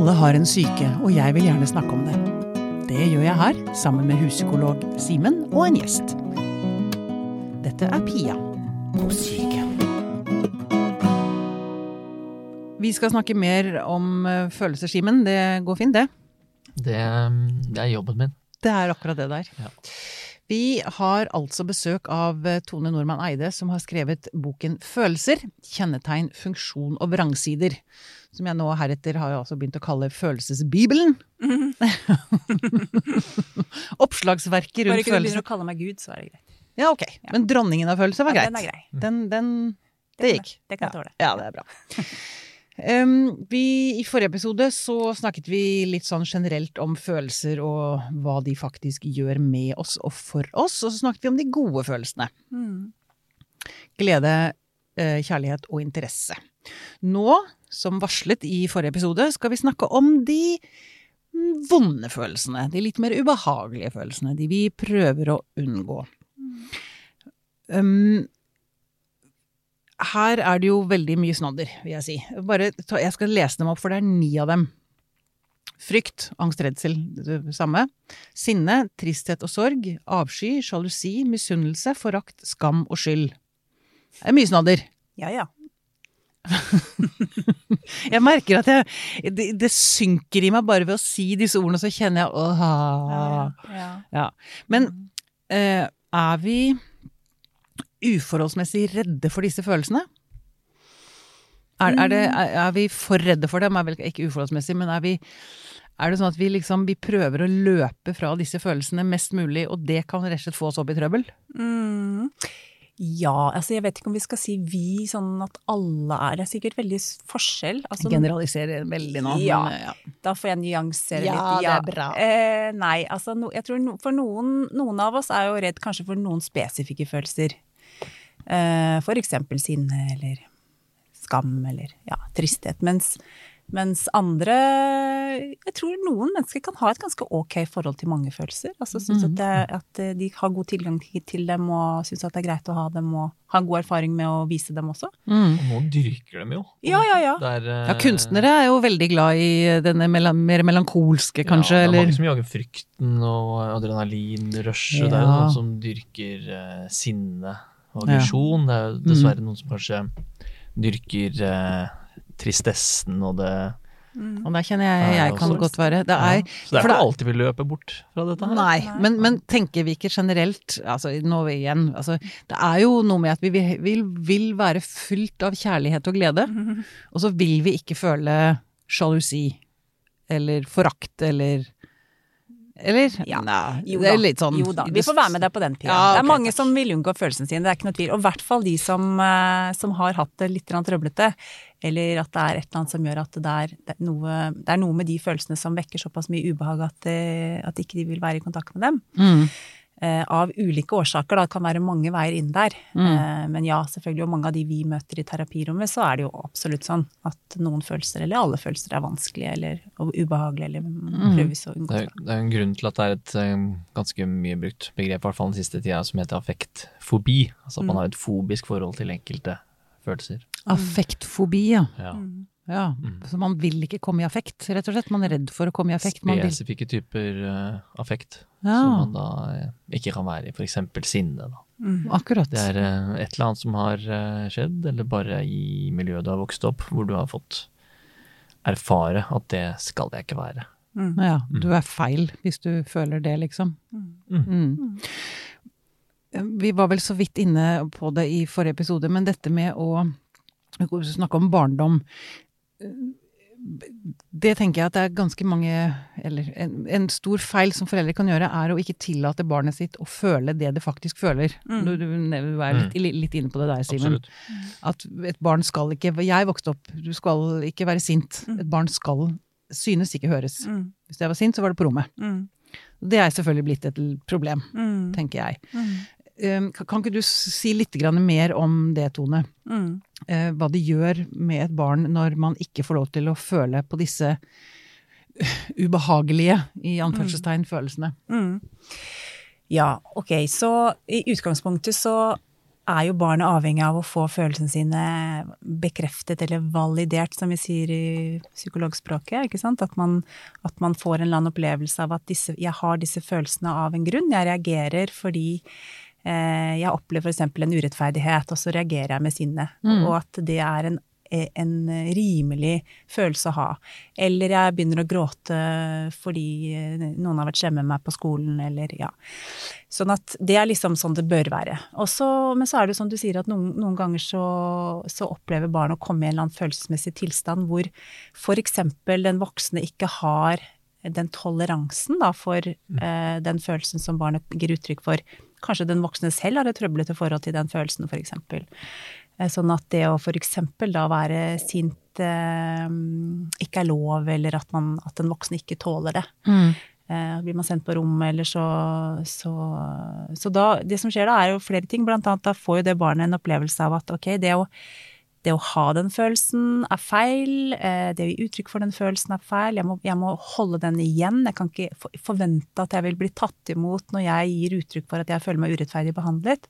Alle har en syke, og jeg vil gjerne snakke om det. Det gjør jeg her, sammen med huspsykolog Simen og en gjest. Dette er Pia på syke. Vi skal snakke mer om eh, følelser, Simen. Det går fint, det. Det, det er jobben min. Det er akkurat det der. Ja. Vi har altså besøk av eh, Tone Normann Eide, som har skrevet boken Følelser kjennetegn, funksjon og vrangsider. Som jeg nå heretter har altså begynt å kalle Følelsesbibelen. Oppslagsverket Bare ikke du begynner å kalle meg Gud, så er det greit. Ja, ok. Men dronningen av følelser var Ja, greit. den er grei. Den, den, det gikk. Det kan jeg tåle. Ja, det er bra. Um, vi, I forrige episode så snakket vi litt sånn generelt om følelser og hva de faktisk gjør med oss og for oss. Og så snakket vi om de gode følelsene. Mm. Glede, eh, kjærlighet og interesse. Nå, som varslet i forrige episode, skal vi snakke om de mm, vonde følelsene. De litt mer ubehagelige følelsene. De vi prøver å unngå. Um, her er det jo veldig mye snadder, vil jeg si. Bare ta, jeg skal lese dem opp, for det er ni av dem. Frykt, angst, redsel, det samme. Sinne, tristhet og sorg. Avsky, sjalusi, misunnelse, forakt, skam og skyld. Det er mye snadder. Ja, ja. Jeg merker at jeg, det, det synker i meg bare ved å si disse ordene, så kjenner jeg åh. ja, ja. Ja. Men eh, er vi uforholdsmessig redde for disse følelsene? Er, er, det, er, vi for redde for dem? Er vel ikke uforholdsmessig, men er vi er det sånn at vi liksom vi prøver å løpe fra disse følelsene mest mulig, og det kan rett og slett få oss opp i trøbbel? Mm. Ja, altså jeg vet ikke om vi skal si vi sånn at alle er Det er sikkert veldig forskjell. Altså, Generaliserer veldig nå. Ja. Men, ja. Da får jeg nyansere Ja, litt. det er bra. Eh, nei, altså no, jeg tror no, for noen, noen av oss er jo redd kanskje for noen spesifikke følelser. Eh, for eksempel sinne eller skam eller ja, tristhet. Mens, mens andre Jeg tror noen mennesker kan ha et ganske ok forhold til mange følelser. Altså synes at, det, at de har god tilgang til dem og syns at det er greit å ha dem og har god erfaring med å vise dem også. Mm. Og nå dyrker dem jo. Ja, ja, ja. Det er, eh, Ja, kunstnere er jo veldig glad i denne mela- mer melankolske, kanskje, ja, det er eller mange som jager frykten og adrenalinrushet. Det er jo noen som dyrker eh, sinne og aggresjon. Det er jo dessverre noen som kanskje dyrker eh, tristessen og det Mm. Og der kjenner jeg jeg kan godt være. Det er ja. Så det er ikke det- alltid vi løper bort fra dette her. Nei, men, men tenker vi ikke generelt altså nå igjen, altså, Det er jo noe med at vi vil, vil, vil være fylt av kjærlighet og glede, og så vil vi ikke føle sjalusi eller forakt eller Eller? Ja. Nei, Jo det er litt sånn Jo da, vi får være med deg på den tida. Ja, det er mange takk. som vil unngå følelsene sine, det er ikke noe tvil. Og i hvert fall de som, eh, som har hatt det litt trøblete. Eller at det er et eller annet som gjør at det er, det er, noe, det er noe med de følelsene som vekker såpass mye ubehag at, eh, at ikke de vil være i kontakt med dem. Mm. Eh, av ulike årsaker, da. Det kan være mange veier inn der. Mm. Eh, men ja, selvfølgelig, og mange av de vi møter i terapirommet, så er det jo absolutt sånn at noen følelser, eller alle følelser, er vanskelige eller ubehagelige, eller Mm. prøves å unngå. Det er, det er en grunn til at det er et eh, ganske mye brukt begrep, i hvert fall den siste tida, som heter affektfobi. Altså at man har et fobisk forhold til enkelte følelser. Affektfobi, ja. Ja. Mm. Ja. Mm. Så man vil ikke komme i affekt, rett og slett. Man er redd for å komme i affekt. Man vil. Spesifikke typer uh, affekt Ja, som man da eh, ikke kan være i, f.eks. sinne. Da. Mm. akkurat. Det er uh, et eller annet som har uh, skjedd, eller bare i miljøet du har vokst opp, hvor du har fått erfare at det skal jeg ikke være. Mm. Ja, du er feil hvis du føler det, liksom. Mm. Vi var vel så vidt inne på det i forrige episode, men dette med å snakke om barndom det tenker jeg at det er ganske mange Eller en, en stor feil som foreldre kan gjøre, er å ikke tillate barnet sitt å føle det det faktisk føler. Mm. Du, du, du er litt, litt inne på det der, Simen. At et barn skal ikke Jeg vokste opp, du skal ikke være sint. Mm. Et barn skal synes, ikke høres. Mm. Hvis jeg var sint, så var det på rommet. Mm. Det er selvfølgelig blitt et problem, Mm. tenker jeg. Mm. Um, Kan ikke du si litt mer om det, Tone? Mm. Eh, Hva det gjør med et barn når man ikke får lov til å føle på disse ubehagelige, i anførselstegn, følelsene. Mm. Ja, ok. Så i utgangspunktet så er jo barnet avhengig av å få følelsene sine bekreftet eller validert, som vi sier i psykologspråket. ikke sant? At man, at man får en eller annen opplevelse av at disse, jeg har disse følelsene av en grunn. Jeg reagerer fordi jeg opplever f.eks. en urettferdighet, og så reagerer jeg med sinne. Mm. Og at det er en en rimelig følelse å ha. Eller jeg begynner å gråte fordi noen har vært slemme med meg på skolen, eller ja. Sånn at det er liksom sånn det bør være. Også, men så er det som du sier, at noen, noen ganger så, så, opplever barn å komme i en eller annen følelsesmessig tilstand hvor f.eks. den voksne ikke har den toleransen da, for eh, den følelsen som barnet gir uttrykk for. Kanskje den voksne selv har et trøblete forhold til den følelsen, f.eks. Eh, sånn at det å f.eks. da være sint eh, ikke er lov, eller at, man, at den voksne ikke tåler det. Mm. Eh, blir man sendt på rommet, eller så, så Så da Det som skjer da, er jo flere ting. Blant annet da får jo det barnet en opplevelse av at ok, det å det å ha den følelsen er feil, eh, det å gi uttrykk for den følelsen er feil, jeg må, jeg må, holde den igjen. Jeg kan ikke forvente at jeg vil bli tatt imot når jeg gir uttrykk for at jeg føler meg urettferdig behandlet.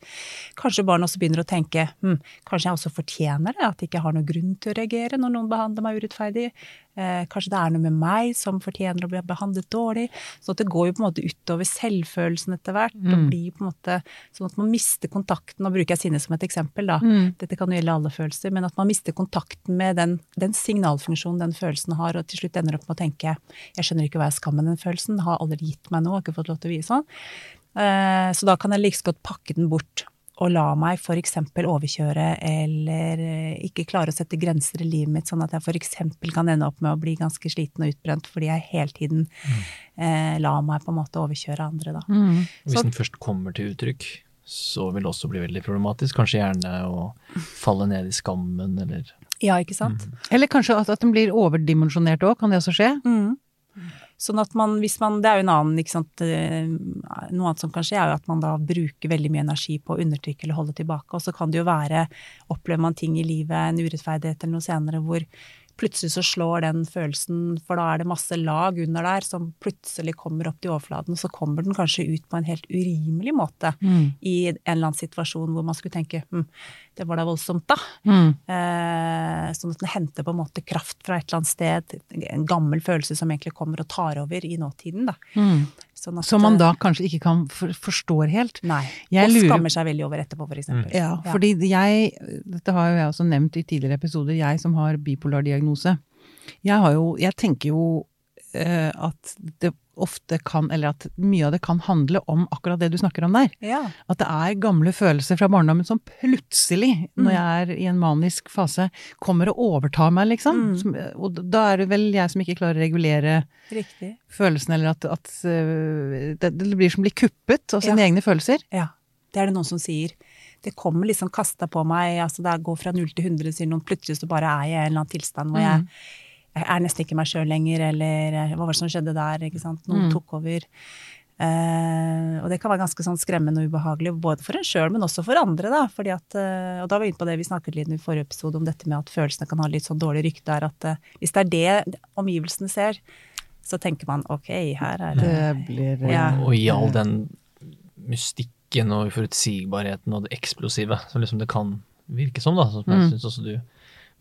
Kanskje barn også begynner å tenke hm, kanskje jeg også fortjener det, at jeg ikke har noen grunn til å reagere når noen behandler meg urettferdig. Eh, kanskje det er noe med meg som fortjener å bli behandlet dårlig. Så det går jo på en måte utover selvfølelsen etter hvert. Mm. og blir på en måte Sånn at man mister kontakten. Nå bruker jeg sinne som et eksempel, da. Mm. Dette kan jo gjelde alle følelser. Men at man mister kontakten med den, den, signalfunksjonen den følelsen har, og til slutt ender opp med å tenke jeg skjønner ikke hva jeg skal med den følelsen, har aldri gitt meg noe, har ikke fått lov til å vise sånn. Eh, så da kan jeg like godt pakke den bort å la meg f.eks. overkjøre eller eh, ikke klare å sette grenser i livet mitt, sånn at jeg f.eks. kan ende opp med å bli ganske sliten og utbrent fordi jeg hele tiden mm. eh, lar meg på en måte overkjøre andre, da. Mm. Hvis den først kommer til uttrykk, så vil det også bli veldig problematisk. Kanskje gjerne å falle ned i skammen, eller Ja, ikke sant. Mm. Eller kanskje at, at den blir overdimensjonert òg, kan det også skje? Mm. Sånn at man, hvis man, Det er jo en annen, ikke sant, eh, Noe annet som kan skje, er jo at man da bruker veldig mye energi på å undertrykke eller holde tilbake. Og så kan det jo være Opplever man ting i livet, en urettferdighet eller noe senere, hvor plutselig så slår den følelsen, for da er det masse lag under der som plutselig kommer opp til overflaten, og så kommer den kanskje ut på en helt urimelig måte mm. i en eller annen situasjon hvor man skulle tenke hm, det var da voldsomt, da. Mm. Eh, sånn at den henter på en måte kraft fra et eller annet sted, en gammel følelse som egentlig kommer og tar over i nåtiden, da. Mm. Sånn at, som man da kanskje ikke kan for, forstår helt. Nei. Jeg og lurer, skammer seg veldig over etterpå, for eksempel. Mm. Ja, ja, fordi jeg, dette har jo jeg også nevnt i tidligere episoder, jeg som har bipolar diagnose. Jeg, har jo, jeg tenker jo at det ofte kan, eller at mye av det kan handle om akkurat det du snakker om der. Ja. At det er gamle følelser fra barndommen som plutselig, mm. når jeg er i en manisk fase, kommer og overtar meg, liksom. Mm. Som, og da er det vel jeg som ikke klarer å regulere Riktig. følelsene, eller at, at uh, det, det, blir som blir kuppet av sine ja. egne følelser. Ja. Det er det noen som sier. Det kommer liksom kasta på meg, altså det går fra null til hundre, sier noen. Plutselig så bare er jeg i en eller annen tilstand hvor mm jeg er nesten ikke meg sjøl lenger, eller eh, hva var det som skjedde der? ikke sant? Noen mm. tok over. Eh, og det kan være ganske sånn skremmende og ubehagelig, både for en sjøl, men også for andre. da, fordi at, eh, Og da var vi inne på det vi snakket litt i forrige episode om dette med at følelsene kan ha litt sånn dårlig rykte. er at eh, Hvis det er det omgivelsene ser, så tenker man ok, her er det, det blir, ja. Og i all den mystikken og uforutsigbarheten og det eksplosive som liksom det kan virke som, da, som jeg mm. syns også du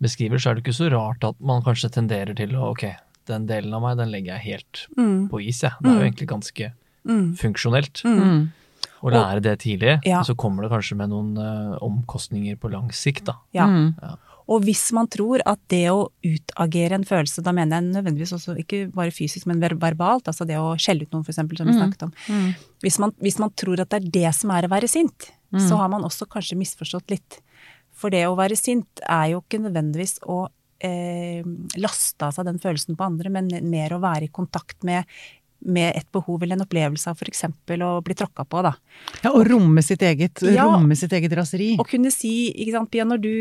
beskriver, så er det ikke så rart at man kanskje tenderer til å ok, den delen av meg, den legger jeg helt mm. på is, jeg. Det er jo mm. egentlig ganske mm. funksjonelt. Mm. Å lære det tidlig, ja. så kommer det kanskje med noen uh, omkostninger på lang sikt, da. Ja. Mm. ja. Og hvis man tror at det å utagere en følelse, da mener jeg nødvendigvis også ikke bare fysisk, men verbalt, altså det å skjelle ut noen, eksempel, som vi snakket om. Hvis man, hvis, man, tror at det er det som er å være sint, så har man også kanskje misforstått litt. For det å være sint er jo ikke nødvendigvis å eh, laste av seg den følelsen på andre, men mer å være i kontakt med, med et behov eller en opplevelse av f.eks. å bli tråkka på, da. Ja, og romme sitt eget, ja, romme sitt eget raseri. Og kunne si, ikke sant Pia, når du,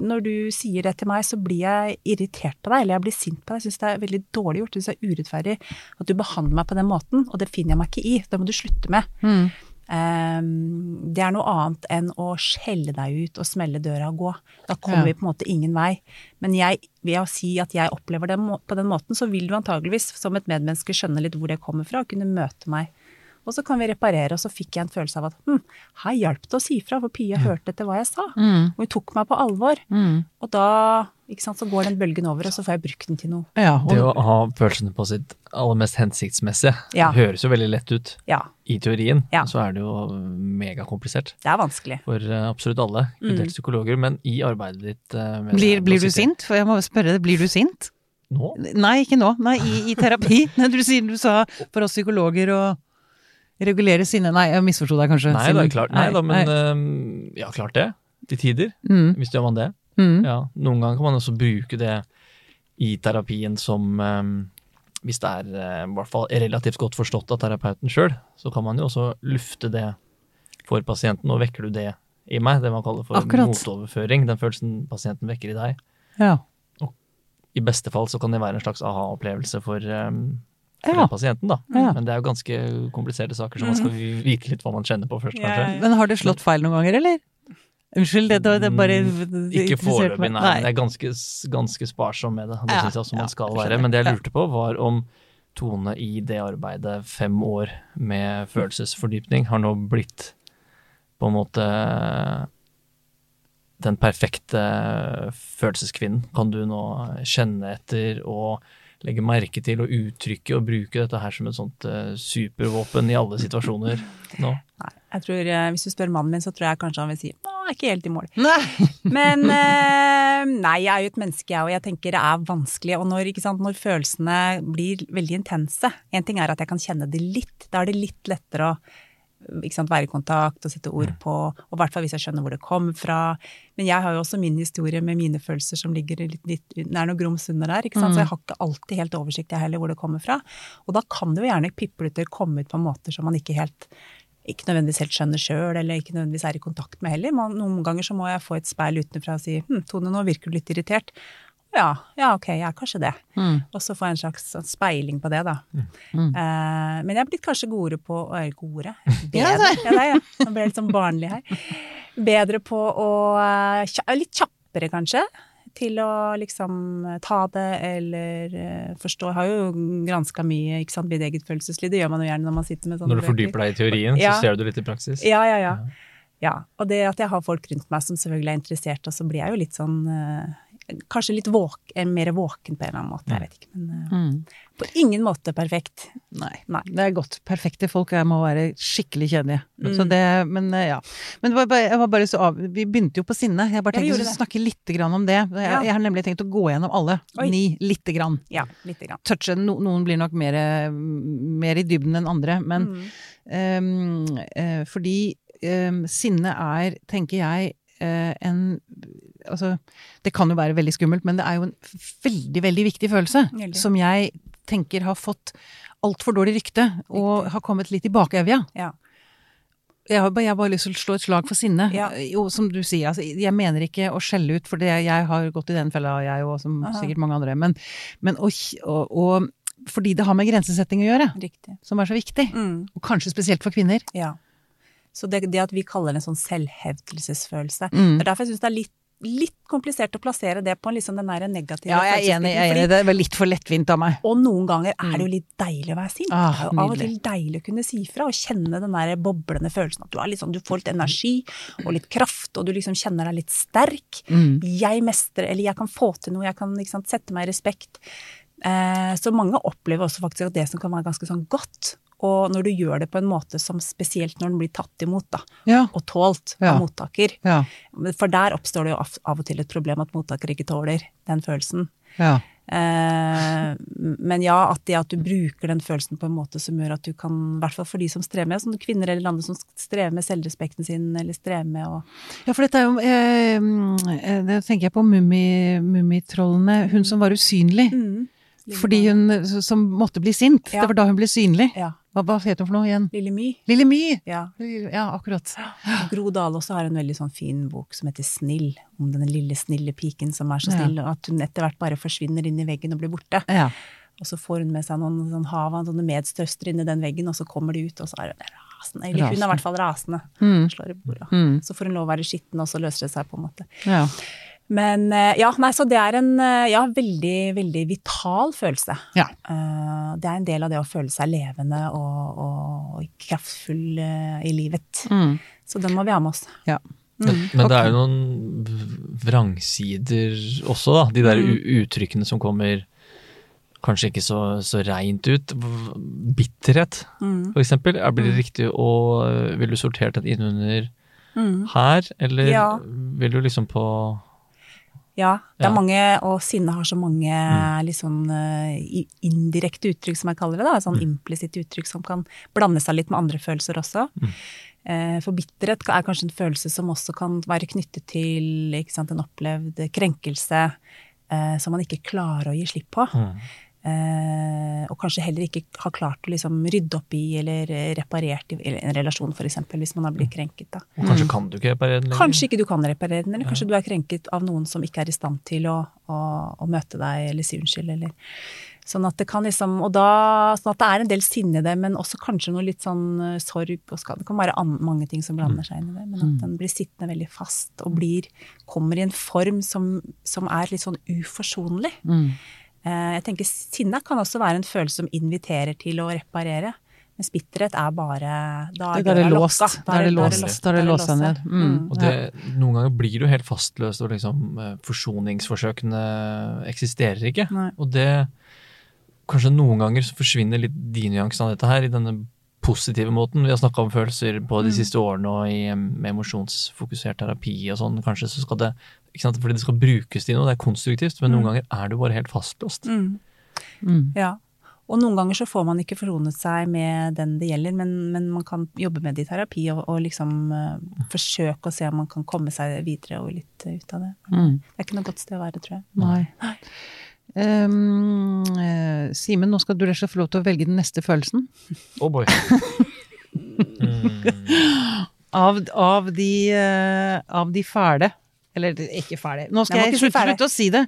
når du, sier det til meg, så blir jeg irritert på deg, eller jeg blir sint på deg. Jeg syns det er veldig dårlig gjort, jeg syns det er urettferdig at du behandler meg på den måten, og det finner jeg meg ikke i. Det må du slutte med. Mm. Ehm, det er noe annet enn å skjelle deg ut og smelle døra og gå. Da kommer ja. vi på en måte ingen vei. Men jeg, ved å si at jeg opplever det på den måten, så vil du antageligvis som et medmenneske skjønne litt hvor det kommer fra, og kunne møte meg Og så kan vi reparere. Og så fikk jeg en følelse av at hm, her hjalp det å si fra, for Pia hørte etter hva jeg sa. Mm. Og hun tok meg på alvor. Mm. Og da så går den bølgen over, og så får jeg brukt den til noe. Ja, Det å ha følelsene på sitt aller mest hensiktsmessige Ja. høres jo veldig lett ut Ja, i teorien, Ja. så er det jo megakomplisert det er vanskelig. for eh, absolutt alle, inkludert Mm. psykologer. Men i arbeidet ditt eh, med blir, blir du sint? For jeg må spørre blir du sint? Nå? Nei, ikke nå. Nei, i, i terapi. Nei, du sier du sa for oss psykologer å regulere sinne Nei, jeg misforsto deg kanskje. Nei, da, er klart, nei da, men nei. eh, ja, klart det. Til tider. Mm, du gjør man det. Mm. Ja, noen ganger kan man også bruke det i terapien som um, Hvis det er uh, i hvert fall relativt godt forstått av terapeuten sjøl, så kan man jo også lufte det for pasienten. Og vekker du det i meg, det man kaller for Akkurat. motoverføring, den følelsen pasienten vekker i deg. Ja. I beste fall så kan det være en slags aha-opplevelse for, um, Ja. pasienten, da. Ja. Men det er jo ganske kompliserte saker, så man skal vite litt hva man kjenner på først, kanskje. Men har det slått feil noen ganger, eller? Unnskyld, det, det, bare det Ikke foreløpig, meg. nei. Jeg er ganske, ganske sparsom med det. Det Ja, syns jeg også man skal være. Men det jeg lurte på, var om Tone i det arbeidet, fem år med følelsesfordypning, har nå blitt på en måte den perfekte følelseskvinnen. Kan du nå kjenne etter og legge merke til og uttrykke og bruke dette her som et sånt eh, supervåpen i alle situasjoner nå? Nei, jeg tror, eh, Hvis du spør mannen min, så tror jeg kanskje han vil si nå er ikke helt i mål. Nei. Men eh, nei, jeg er jo et menneske, jeg, og jeg tenker det er vanskelig. Og når, sant, når følelsene blir veldig intense En ting er at jeg kan kjenne det litt. Da er det litt lettere å sant, være i kontakt og sette ord på, og i hvert fall hvis jeg skjønner hvor det kommer fra. Men jeg har jo også min historie med mine følelser som ligger litt, litt Det er noe grums under der, ikke sant? så jeg har ikke alltid helt oversikt jeg heller hvor det kommer fra. Og da kan det jo gjerne pipleter komme ut på måter som man ikke helt ikke nødvendigvis helt skjønner sjøl, eller ikke nødvendigvis er i kontakt med heller. Noen ganger så må jeg få et speil utenfra og si hm, Tone, nå virker du litt irritert. Ja, ja, ok, jeg er kanskje det. Mm. Og så få en slags sånn speiling på det, da. Mm. Eh, men jeg er blitt kanskje godere på å... godere? Ja, Bedre. Ja, det er jeg. Nå ble jeg litt sånn barnlig her. Bedre på å eh, Litt kjappere, kanskje. Til å liksom ta det eller eh, forstå. Jeg har jo granska mye, ikke sant, mitt eget følelsesliv. Det gjør man jo gjerne når man sitter med sånne Når du fordyper deg i teorien, Ja. så ser du litt i praksis. Ja, ja, ja. Ja, og det at jeg har folk rundt meg som selvfølgelig er interessert, og så blir jeg jo litt sånn eh, Kanskje litt våk, eh, mer våken på en eller annen måte, jeg vet ikke. Men eh, Mm. på ingen måte perfekt. Nei. Nei. Det er godt. Perfekte folk jeg må være skikkelig kjedelige. Mm. Så det, men eh, ja. Men bare, jeg var bare så av, vi begynte jo på sinne. Jeg bare tenkte å snakke litt grann om det. Jeg, Ja. jeg har nemlig tenkt å gå gjennom alle. Oi. Ni. Lite grann. Ja, lite grann. Touche. No, noen blir nok mer, mer i dybden enn andre. Men Mm. um, uh, fordi ehm, sinne er, tenker jeg, en Altså, det kan jo være veldig skummelt, men det er jo en veldig, veldig viktig følelse. Veldig. Som jeg tenker har fått altfor dårlig rykte, og har kommet litt i bakevja. Ja. Jeg har, bare, jeg har bare lyst til å slå et slag for sinne. Ja. Jo, som du sier, altså, jeg mener ikke å skjelle ut, for det, jeg har gått i den fella, jeg og som Aha. sikkert mange andre. Men, men og, og, og, fordi det har med grensesetting å gjøre, Riktig. som er så viktig. Mm. Og kanskje spesielt for kvinner. Ja. Så det, det at vi kaller det en sånn selvhevdelsesfølelse Mm. Det er derfor jeg syns det er litt, litt komplisert å plassere det på liksom den der negative Ja, jeg er enig. Jeg er enig. Det var litt for lettvint av meg. Og noen ganger er det jo litt deilig å være sint. Ah, er av og til deilig å kunne si fra og kjenne den der boblende følelsen at du, er sånn, du får litt energi og litt kraft, og du liksom kjenner deg litt sterk. Mm. Jeg mestrer, eller jeg kan få til noe, jeg kan sant, sette meg i respekt. Eh, så mange opplever også faktisk at det som kan være ganske sånn godt. Og når du gjør det på en måte som spesielt når den blir tatt imot, da, Ja. og tålt Ja. av mottaker. Ja. For der oppstår det jo av, og til et problem at mottaker ikke tåler den følelsen. Ja. Eh, men ja, at det at du bruker den følelsen på en måte som gjør at du kan, i hvert fall for de som strever med, som kvinner eller andre som strever med selvrespekten sin, eller strever med å ja, for dette er jo eh, Det tenker jeg på Mummi- Mummitrollene. Hun som var usynlig. mm, Fordi hun som måtte bli sint. Ja. Det var da hun ble synlig. Ja. Hva, hva het hun for noe igjen? Lille My. Lille My! Ja. Ja, akkurat. Og Gro Dale også har en veldig sånn fin bok som heter Snill, om denne lille, snille piken som er så snill, og at hun etter hvert bare forsvinner inn i veggen og blir borte. Ja. Og så får hun med seg noen sånn hav av sånne medstøstre inni den veggen, og så kommer de ut, og så er hun rasende. Eller hun er i hvert fall rasende. Mm. Slår i bordet. Mm. Så får hun lov å være skitten, og så løser det seg på en måte. Ja. Men eh, ja, nei, så det er en eh, ja, veldig, veldig vital følelse. Ja. Eh, Det er en del av det å føle seg levende og, og kraftfull i livet. Mm. Så den må vi ha med oss. Ja. Men, men det er jo noen vrangsider også, da. De der Mm. uttrykkene som kommer kanskje ikke så, så reint ut. Bitterhet, Mm. for eksempel. Er- Blir det riktig å Vil du sortert den innunder Mm. her, eller Ja. vil du liksom på Ja, det er Ja. mange, og sinne har så mange Mm. i- indirekte uttrykk, som jeg kaller det. da, Sånn Mm. implisitte uttrykk som kan blande seg litt med andre følelser også. Mm. Eh, For bitterhet er kanskje en følelse som også kan være knyttet til sant, en opplevd krenkelse eh, som man ikke klarer å gi slipp på. Mm. Eh, og kanskje heller ikke har klart å liksom rydde opp i eller eh, reparert i en relasjon, f.eks., hvis man har blitt krenket. da. Og kanskje kan du ikke reparere den Eller? Kanskje ikke du kan reparere den, eller kanskje du er krenket av noen som ikke er i stand til å, å, å møte deg eller si unnskyld, eller Sånn at det kan liksom Og da Sånn at det er en del sinne i det, men også kanskje noe litt sånn eh, sorg og skade. Det kan være an, mange ting som blander seg inn i det, men at den blir sittende veldig fast og blir Kommer i en form som, som er litt sånn uforsonlig. Mm. Eh, Jeg tenker Sinne kan også være en følelse som inviterer til å reparere. Mens bitterhet er bare Da er det døra låst. Da er det låst. låst. Da er det låst ned. Mm. Og det, noen ganger blir du helt fastløst, og liksom eh, forsoningsforsøkene eksisterer ikke. Nei. Og det Kanskje noen ganger så forsvinner litt de nyansene av dette her, i denne positive måten. Vi har snakka om følelser på de siste årene og i, med emosjonsfokusert terapi og sånn. Kanskje så skal det Fordi det skal brukes til noe, det er konstruktivt, men noen ganger er du bare helt fastlåst. Mm. Mm. Ja. Og noen ganger så får man ikke forsonet seg med den det gjelder, men, men man kan jobbe med det i terapi og, og liksom uh, forsøke å se om man kan komme seg videre og litt uh, ut av det. Mm. Det er ikke noe godt sted å være, tror jeg. Nei. Um, eh, Simen, nå skal du rett og slett få lov til å velge den neste følelsen. Oh boy. Mm. Av, av, de, eh, av de fæle. Eller ikke ferdig. Nå skal Nei, jeg slutte, slutte å si det.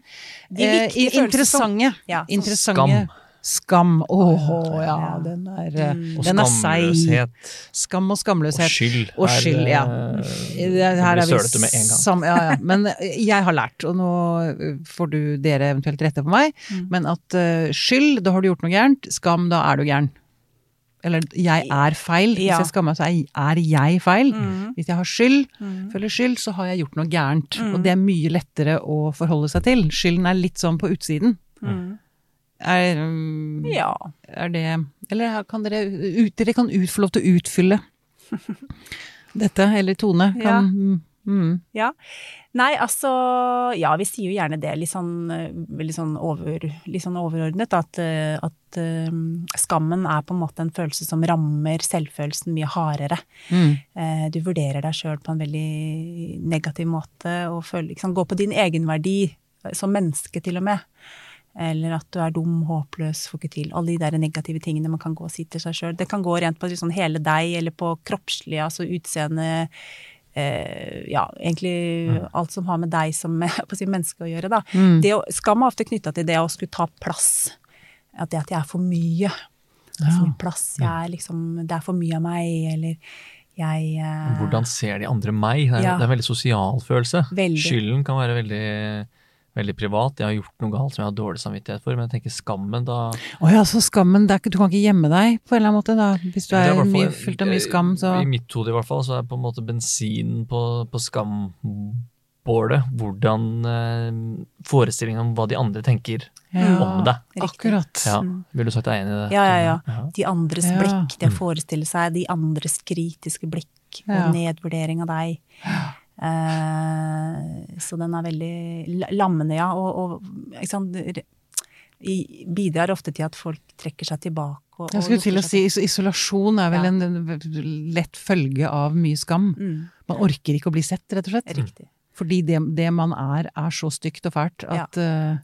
De Eh, interessante. Ja, interessante. Skam. Åh, ja, Ja. den er, eh, Mm. Og den er seig. Skam og Og skamløshet. skyld. Og er, skyld, ja. eh, her er vi sølete med en gang. sam- ja, ja. Men jeg har lært, og nå får du dere eventuelt rette på meg, Mm. men at uh, skyld, da har du gjort noe gærent. Skam, da er du gæren. Eller jeg er feil. Hvis Ja. jeg skammer meg, så er- jeg feil. Mm. Hvis jeg har skyld, Mm. føler skyld, så har jeg gjort noe gærent. Mm. Og det er mye lettere å forholde seg til. Skylden er litt sånn på utsiden. Mm. Er, um, Ja. er det Eller kan dere ut, Dere kan ut, få lov til å utfylle dette, eller Tone. Ja. Mm, Ja. Nei, altså Ja, vi sier jo gjerne det litt sånn, litt sånn, over, litt sånn overordnet. At, eh, at eh, skammen er på en måte en følelse som rammer selvfølelsen mye hardere. mm, Eh, Du vurderer deg sjøl på en veldig negativ måte og føler, liksom, går på din egenverdi eh, som menneske, til og med. Eller at du er dum, håpløs, får ikke til. Alle de der negative tingene man kan gå og si til seg sjøl. Det kan gå rent på liksom hele deg, eller på kroppslig, altså utseende eh, Ja, egentlig alt som har med deg som si, menneske å gjøre, da. mm. Det skam er ofte knytta til det å skulle ta plass. At det at jeg er for mye. Det er for mye plass. Jeg er liksom, det er for mye av meg, eller jeg eh, Hvordan ser de andre meg? Det er, Ja. det er en veldig sosial følelse. Veldig. Skylden kan være veldig, veldig privat. Jeg har gjort noe galt som jeg har dårlig samvittighet for, men jeg tenker skammen da Å ja, så skammen det er ikke, Du kan ikke gjemme deg på en eller annen måte, da. Hvis du er, er, mye, fylt av mye skam, så I mitt hode i hvert fall, så er på en måte bensinen på, på skambålet hvordan eh, forestillingen om hva de andre tenker ja, om deg. Akkurat. Ja. Ville du sagt deg enig i det? Ja, ja, ja. ja. De andres Ja. blikk, det å Mm. forestille seg de andres kritiske blikk og nedvurdering av deg. Eh, så den er veldig lammende, ja. Og, og sant, bidrar ofte til at folk trekker seg tilbake. Og, Jeg skulle til å si isolasjon er vel Ja. en lett følge av mye skam. Mm, Man orker ikke å bli sett, rett og slett. riktig. Fordi det, det man er, er så stygt og fælt at ja.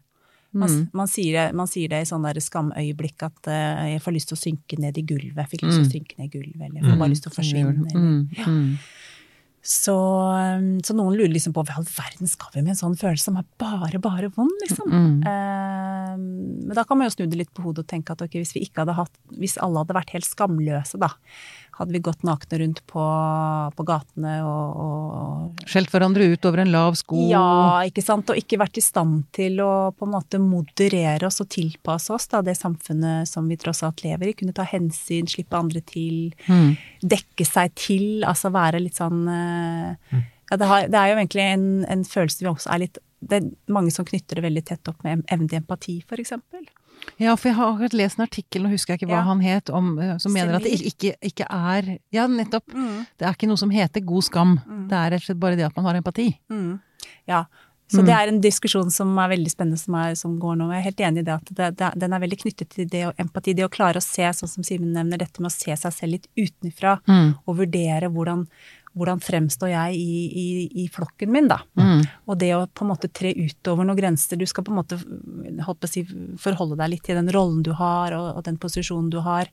Man, mm. man, sier det, man sier det i sånn der skamøyeblikk at uh, jeg får lyst til å synke ned i gulvet. Jeg fikk lyst til å Mm. synke ned i gulvet, eller jeg får bare lyst til å forsvinne. Eller. Mm, mm. Så, um, så noen lurer liksom på hva i all verden skal vi med en sånn følelse som er bare, bare vond, liksom. Mm. Eh, men da kan man jo snu det litt på hodet og tenke at ok, hvis vi ikke hadde hatt Hvis alle hadde vært helt skamløse, da. Hadde vi gått nakne rundt på, på gatene og, og Skjelt hverandre ut over en lav sko. Ja, ikke sant. Og ikke vært i stand til å på en måte moderere oss og tilpasse oss da, det samfunnet som vi tross alt lever i. Kunne ta hensyn, slippe andre til. Mm. Dekke seg til. Altså være litt sånn eh, ja, det, har, det er jo egentlig en, en følelse vi også er litt Det er mange som knytter det veldig tett opp med evnen til empati, for eksempel. Ja, for jeg har akkurat lest en artikkel, nå husker jeg ikke hva Ja. han het, om, eh, som mener at det ikke, ikke er Ja, nettopp. Det er ikke noe som heter god skam. Det er rett og slett bare det at man har empati. Mm. Ja. Så det er en diskusjon som er veldig spennende, som, er, som går nå. Jeg er helt enig i det at det, det, den er veldig knyttet til det å empati. Det å klare å se, sånn som Simen nevner, dette med å se seg selv litt utenfra. Mm. Og vurdere hvordan, hvordan fremstår jeg i, i, i flokken min, da. Mm. Og det å på en måte tre utover noen grenser. Du skal på en måte holdt på å si, forholde deg litt til den rollen du har, og, og den posisjonen du har.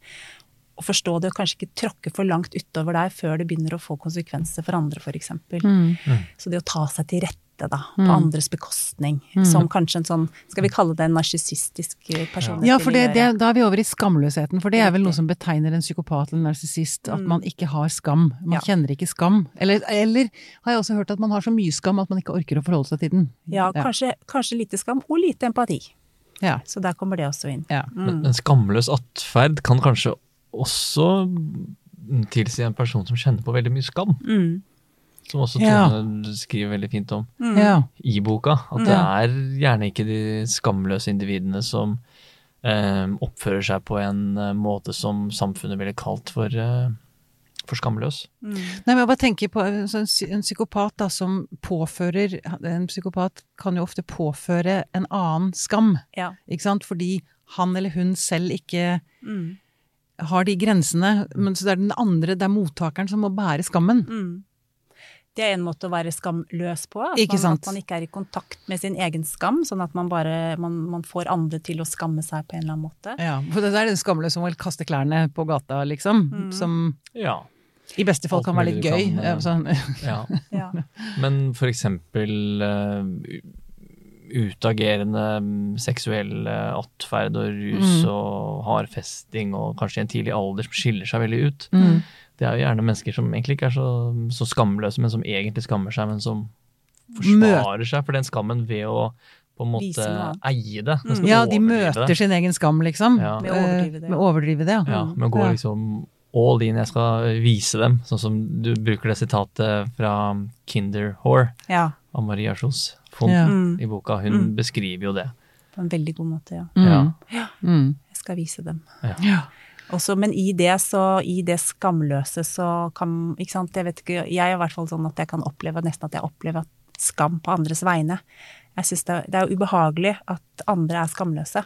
Og forstå det, og kanskje ikke tråkke for langt utover deg før det begynner å få konsekvenser for andre, f.eks. Mm. Så det å ta seg til rette, da, på andres bekostning, Mm. som kanskje en sånn, skal vi kalle det en narsissistisk personlighet Ja, for det, det, da er vi over i skamløsheten, for det er vel noe som betegner en psykopat eller en narsissist, at Mm. man ikke har skam. Man Ja. kjenner ikke skam. Eller, eller har jeg også hørt at man har så mye skam at man ikke orker å forholde seg til den. Ja, kanskje, kanskje lite skam, og lite empati. Ja. Så der kommer det også inn. ja. Men, men skamløs atferd kan kanskje også tilsi en person som kjenner på veldig mye skam. Mm. Som også Ja. Tone skriver veldig fint om Mm. i boka. At det er gjerne ikke de skamløse individene som eh, oppfører seg på en eh, måte som samfunnet ville kalt for, eh, for skamløs. Mm. Nei, men jeg bare tenker på en, sånn en psykopat da, som påfører En psykopat kan jo ofte påføre en annen skam, Ja. ikke sant? Fordi han eller hun selv ikke Mm. har de grensene, men så det er den andre, det er mottakeren som må bære skammen. Mm. Det er en måte å være skamløs på. At, Ikke man, at man ikke er i kontakt med sin egen skam, sånn at man bare man, man får andre til å skamme seg på en eller annen måte. Ja, for det er den skamløse som vil kaste klærne på gata, liksom. Mm. Som Ja. i beste fall Alt kan være litt gøy. kan, eh, ja, sånn. ja. Ja. Men for eksempel eh, utagerende mm, seksuell eh, atferd og rus Mm. og hardfesting og kanskje i en tidlig alder som skiller seg veldig ut. Mm. Det er jo gjerne mennesker som egentlig ikke er så, så skamløse, men som egentlig skammer seg, men som forsvarer seg for den skammen ved å på en måte eie det. Mm. Ja, de møter det. sin egen skam, liksom. Ja. Med å overdrive det, Eh, ja. Med å overdrive det, ja. Ja, men gå liksom all in, jeg skal vise dem. Sånn som du bruker det sitatet fra Kinder Whore ja. av Maria Kjos Font Ja. Mm. i boka. Hun Mm. beskriver jo det. På en veldig god måte, ja. Mm. Ja. Mm. Jeg skal vise dem. Ja. Også, men i det, så, i det skamløse så kan ikke sant, jeg vet ikke, jeg er i hvert fall sånn at jeg kan oppleve nesten at jeg opplever skam på andres vegne. Jeg synes det, det er jo ubehagelig at andre er skamløse.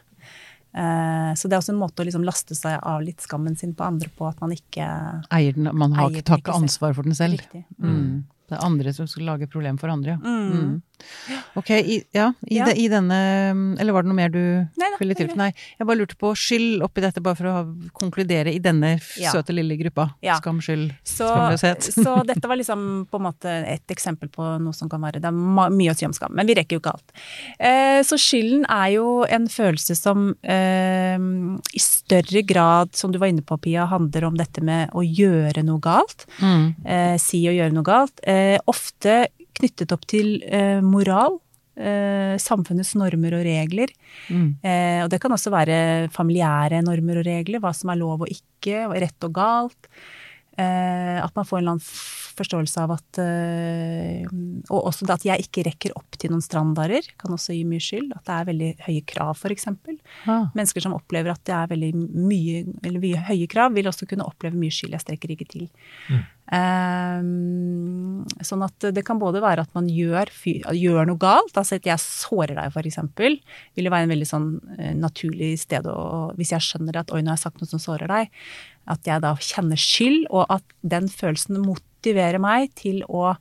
Eh, så det er også en måte å liksom laste seg av litt skammen sin på andre på, at man ikke Eier den, man har, Eier den tar ikke ikke ansvar for den selv. Mm. Mm. Det er andre som skal lage problem for andre, ja. Mm. Ok, i, ja, i, Ja. De, i denne Eller var det noe mer du Neida, ville til? Nei, jeg bare lurte på skyld oppi dette, bare for å konkludere i denne Ja. søte lille gruppa. Ja. Skam, skyld, Så, skamløshet. så dette var liksom på en måte et eksempel på noe som kan være Det er mye å si om skam, men vi rekker jo ikke alt. Eh, så skylden er jo en følelse som eh, i større grad, som du var inne på, Pia, handler om dette med å gjøre noe galt. Mm. Eh, si og gjøre noe galt. Eh, ofte knyttet opp til eh, moral. Eh, samfunnets normer og regler. Mm. Eh, og det kan også være familiære normer og regler, hva som er lov og ikke, rett og galt. Eh, at man får en eller annen forståelse av at Og også at jeg ikke rekker opp til noen standarder, kan også gi mye skyld. At det er veldig høye krav, f.eks. Ah. Mennesker som opplever at det er veldig mye, eller mye høye krav, vil også kunne oppleve mye skyld. Jeg strekker ikke til. Mm. Eh, sånn at det kan både være at man gjør, gjør noe galt, altså at jeg sårer deg f.eks., vil jo være en veldig sånn eh, naturlig sted å Hvis jeg skjønner at oi, nå har jeg sagt noe som sårer deg, at jeg da kjenner skyld, og at den følelsen motiverer meg til å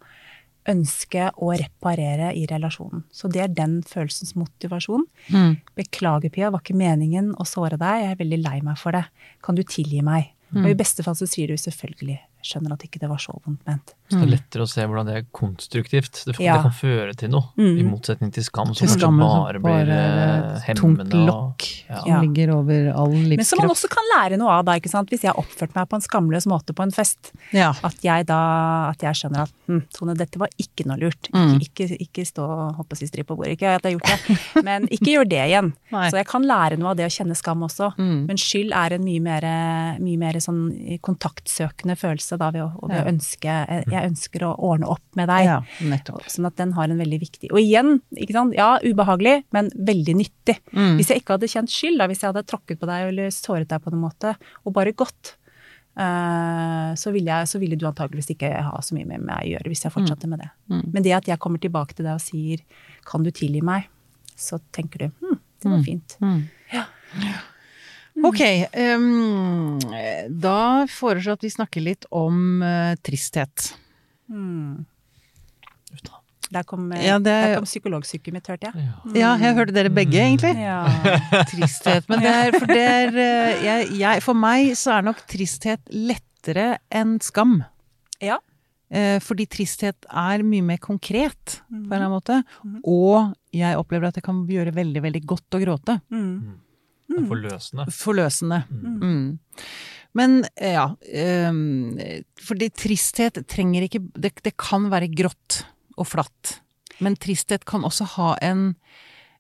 ønske å reparere i relasjonen. Så det er den følelsens motivasjon. Mm. Beklager, Pia, var ikke meningen å såre deg. Jeg er veldig lei meg for det. Kan du tilgi meg? Og i beste fall så sier du selvfølgelig skjønner at ikke det var så vondt ment. Så det er lettere å se hvordan det er konstruktivt. Det, Ja. det kan føre til noe, Mm. i motsetning til skam, som kanskje bare blir hemmende. tungt lokk ja. som ligger over all Men som man også kan lære noe av da, ikke sant. Hvis jeg har oppført meg på en skamløs måte på en fest. Ja. At jeg da at jeg skjønner at hm, Tone, dette var ikke noe lurt. Mm. Ikke, ikke, stå og hoppe sistri si på bordet. Ikke at jeg har gjort det, men ikke gjør det igjen. Nei. Så jeg kan lære noe av det å kjenne skam også. Mm. Men skyld er en mye mer, mye mer sånn kontaktsøkende følelse da, ved å, å ønske Jeg ønsker å ordne opp med deg. ja. Sånn at den har en veldig viktig Og igjen, ja, ubehagelig, men veldig nyttig. Mm. Hvis jeg ikke hadde kjent skyld, da, hvis jeg hadde tråkket på deg eller såret deg på noen måte, og bare gått, uh, så, ville jeg, så ville du antageligvis ikke ha så mye med meg å gjøre hvis jeg fortsatte med det. Mm. Men det at jeg kommer tilbake til deg og sier 'kan du tilgi meg', så tenker du hm, det var Mm. fint. Mm. Ja. Ok, Um, da foreslår jeg at vi snakker litt om uh, tristhet. Mm. Der kom, eh, Ja, det- kom psykologsyket mitt, hørte jeg. Ja. Ja, jeg hørte dere begge, egentlig. Ja. Tristhet. Men det er, for, det er, eh, jeg, jeg, for meg så er nok tristhet lettere enn skam. ja. Eh, fordi tristhet er mye mer konkret, på en eller annen måte. Mm. Og jeg opplever at det kan gjøre veldig, veldig godt å gråte. Mm. Er forløsende. Forløsende. Mm. Mm. Men eh, ja um, Fordi tristhet trenger ikke det, det kan være grått og flatt. Men tristhet kan også ha en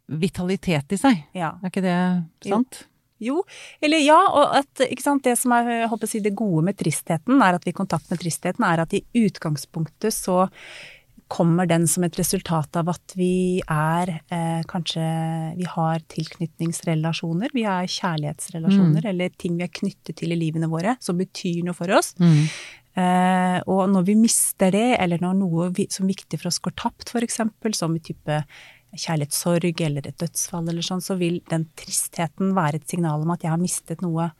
vitalitet i seg. ja. Er ikke det sant? Jo, eller ja, og at ikke sant, det som er jeg håper å si, det gode med tristheten, er at vi i kontakt med tristheten, er at i utgangspunktet så kommer den som et resultat av at vi er eh, kanskje Vi har tilknytningsrelasjoner, vi har kjærlighetsrelasjoner, eller ting vi er knyttet til i livene våre, som betyr noe for oss. Mm. Eh, og når vi mister det, eller når noe vi, som er viktig for oss går tapt, f.eks., som i type kjærlighetssorg eller et dødsfall eller sånn, så vil den tristheten være et signal om at jeg har mistet noe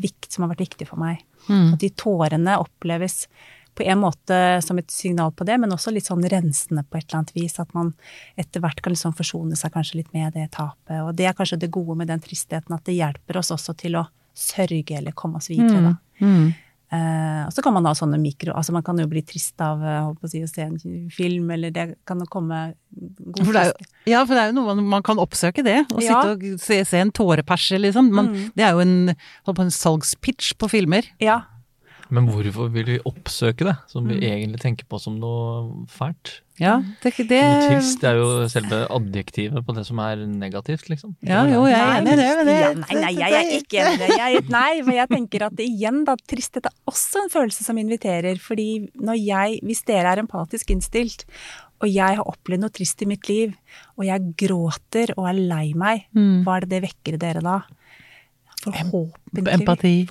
vikt som har vært viktig for meg. Mm. At de tårene oppleves på en måte som et signal på det, men også litt sånn rensende på et eller annet vis. At man etter hvert kan liksom forsone seg kanskje litt med det tapet. Og det er kanskje det gode med den tristheten, at det hjelper oss også til å sørge eller komme oss videre, da. Mm. Uh, og så kan man ha sånne mikro Altså man kan jo bli trist av eh, å si, å se en film, eller det kan jo komme god For jo, ja, for det er jo noe man, man kan oppsøke det. Å Ja. sitte og se, se en tåreperse, liksom. Man, Mm. Det er jo en, en salgspitch på filmer. Ja. Men hvorfor vil vi oppsøke det, som vi Mm. egentlig tenker på som noe fælt? Ja, det, det Noe trist det er jo selve adjektivet på det som er negativt, liksom. Ja, jo, jeg er enig i det. Men det ja, nei, nei, jeg er ikke enig i det. Jeg, nei, men jeg tenker at igjen, da, tristhet er også en følelse som inviterer. Fordi når jeg, hvis dere er empatisk innstilt, og jeg har opplevd noe trist i mitt liv, og jeg gråter og er lei meg, Mm. hva er det det vekker dere da? Forhåpentligvis. Empati.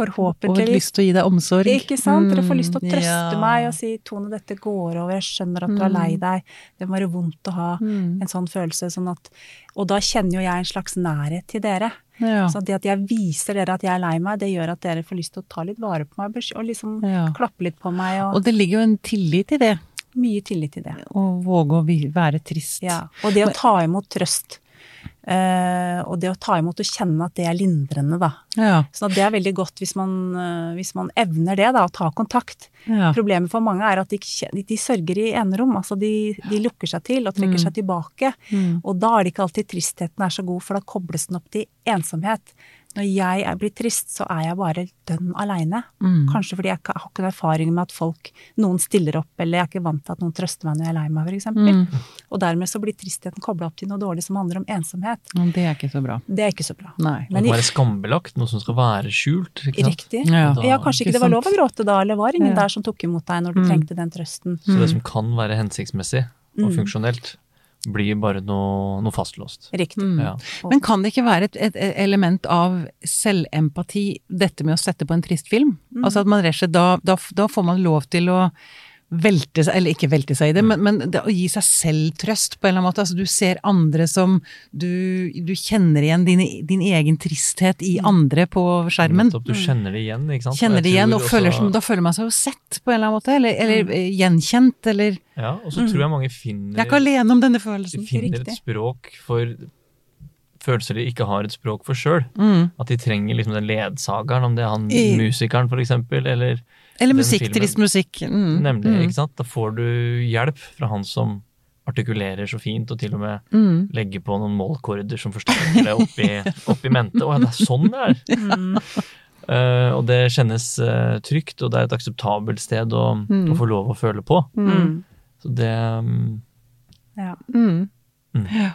Og lyst til å gi deg omsorg. Ikke sant? Dere får lyst til å Mm, trøste ja. meg og si 'Tone, dette går over, jeg skjønner at du er lei Mm. deg', det må være vondt å ha Mm. en sånn følelse. Sånn at, og da kjenner jo jeg en slags nærhet til dere. Ja. Så det at jeg viser dere at jeg er lei meg, det gjør at dere får lyst til å ta litt vare på meg og liksom Ja. klappe litt på meg. Og, Og det ligger jo en tillit i det, mye tillit i det. å våge å være trist. Ja. Og det å ta imot trøst. Eh, og det å ta imot og kjenne at det er lindrende, da. Ja. Så det er veldig godt hvis man, uh, hvis man evner det, da, å ta kontakt. ja. Problemet for mange er at de, de sørger i enerom. Altså de, de lukker seg til og trekker Mm. seg tilbake. Mm. Og da er det ikke alltid tristheten er så god, for da kobles den opp til ensomhet. Når jeg blir trist, så er jeg bare dønn aleine. Mm. Kanskje fordi jeg har ikke noen erfaring med at folk, noen stiller opp, eller jeg er ikke vant til at noen trøster meg når jeg er lei meg, f.eks. Mm. Og dermed så blir tristheten kobla opp til noe dårlig som handler om ensomhet. Men Det er ikke så bra. Det er ikke så bra. Nei. Men være skambelagt, noe som skal være skjult. ikke sant? riktig. Ja. Da- Ja, kanskje ikke ikke det var lov å gråte da, eller var ingen Ja. der som tok imot deg når du Mm. trengte den trøsten. Så det Mm. som kan være hensiktsmessig og Mm. funksjonelt, blir bare noe, noe fastlåst. Riktig. Mm. Ja. Men kan det ikke være et, et element av selvempati, dette med å sette på en trist film? Mm. Altså at man rett og slett da, da, da får man lov til å velte seg, eller ikke velte seg i det, men, men det, å gi seg selv trøst på en eller annen måte. Altså du ser andre som Du, du kjenner igjen din, din egen tristhet i andre på skjermen. Nettopp, du kjenner det igjen, ikke sant? Kjenner det igjen, og føler, som- da føler man seg jo sett på en eller annen måte. Eller, eller mm. gjenkjent, eller Ja, og så tror jeg mange finner Jeg er ikke alene om denne følelsen. De finner Riktig. et språk for følelser de ikke har et språk for sjøl. Mm. At de trenger liksom den ledsageren, om det er han I- musikeren for eksempel, eller Eller musikk, trist musikk. Mm. Nemlig, Mm. ikke sant. Da får du hjelp fra han som artikulerer så fint, og til og med Mm. legger på noen målkorder som forsterker det oppi, oppi mente. Å ja, det er sånn det er! Eh, og det kjennes uh, trygt, og det er et akseptabelt sted å, Mm. å få lov å føle på. Mm. Så det um, Ja. Mm. Mm. Ja.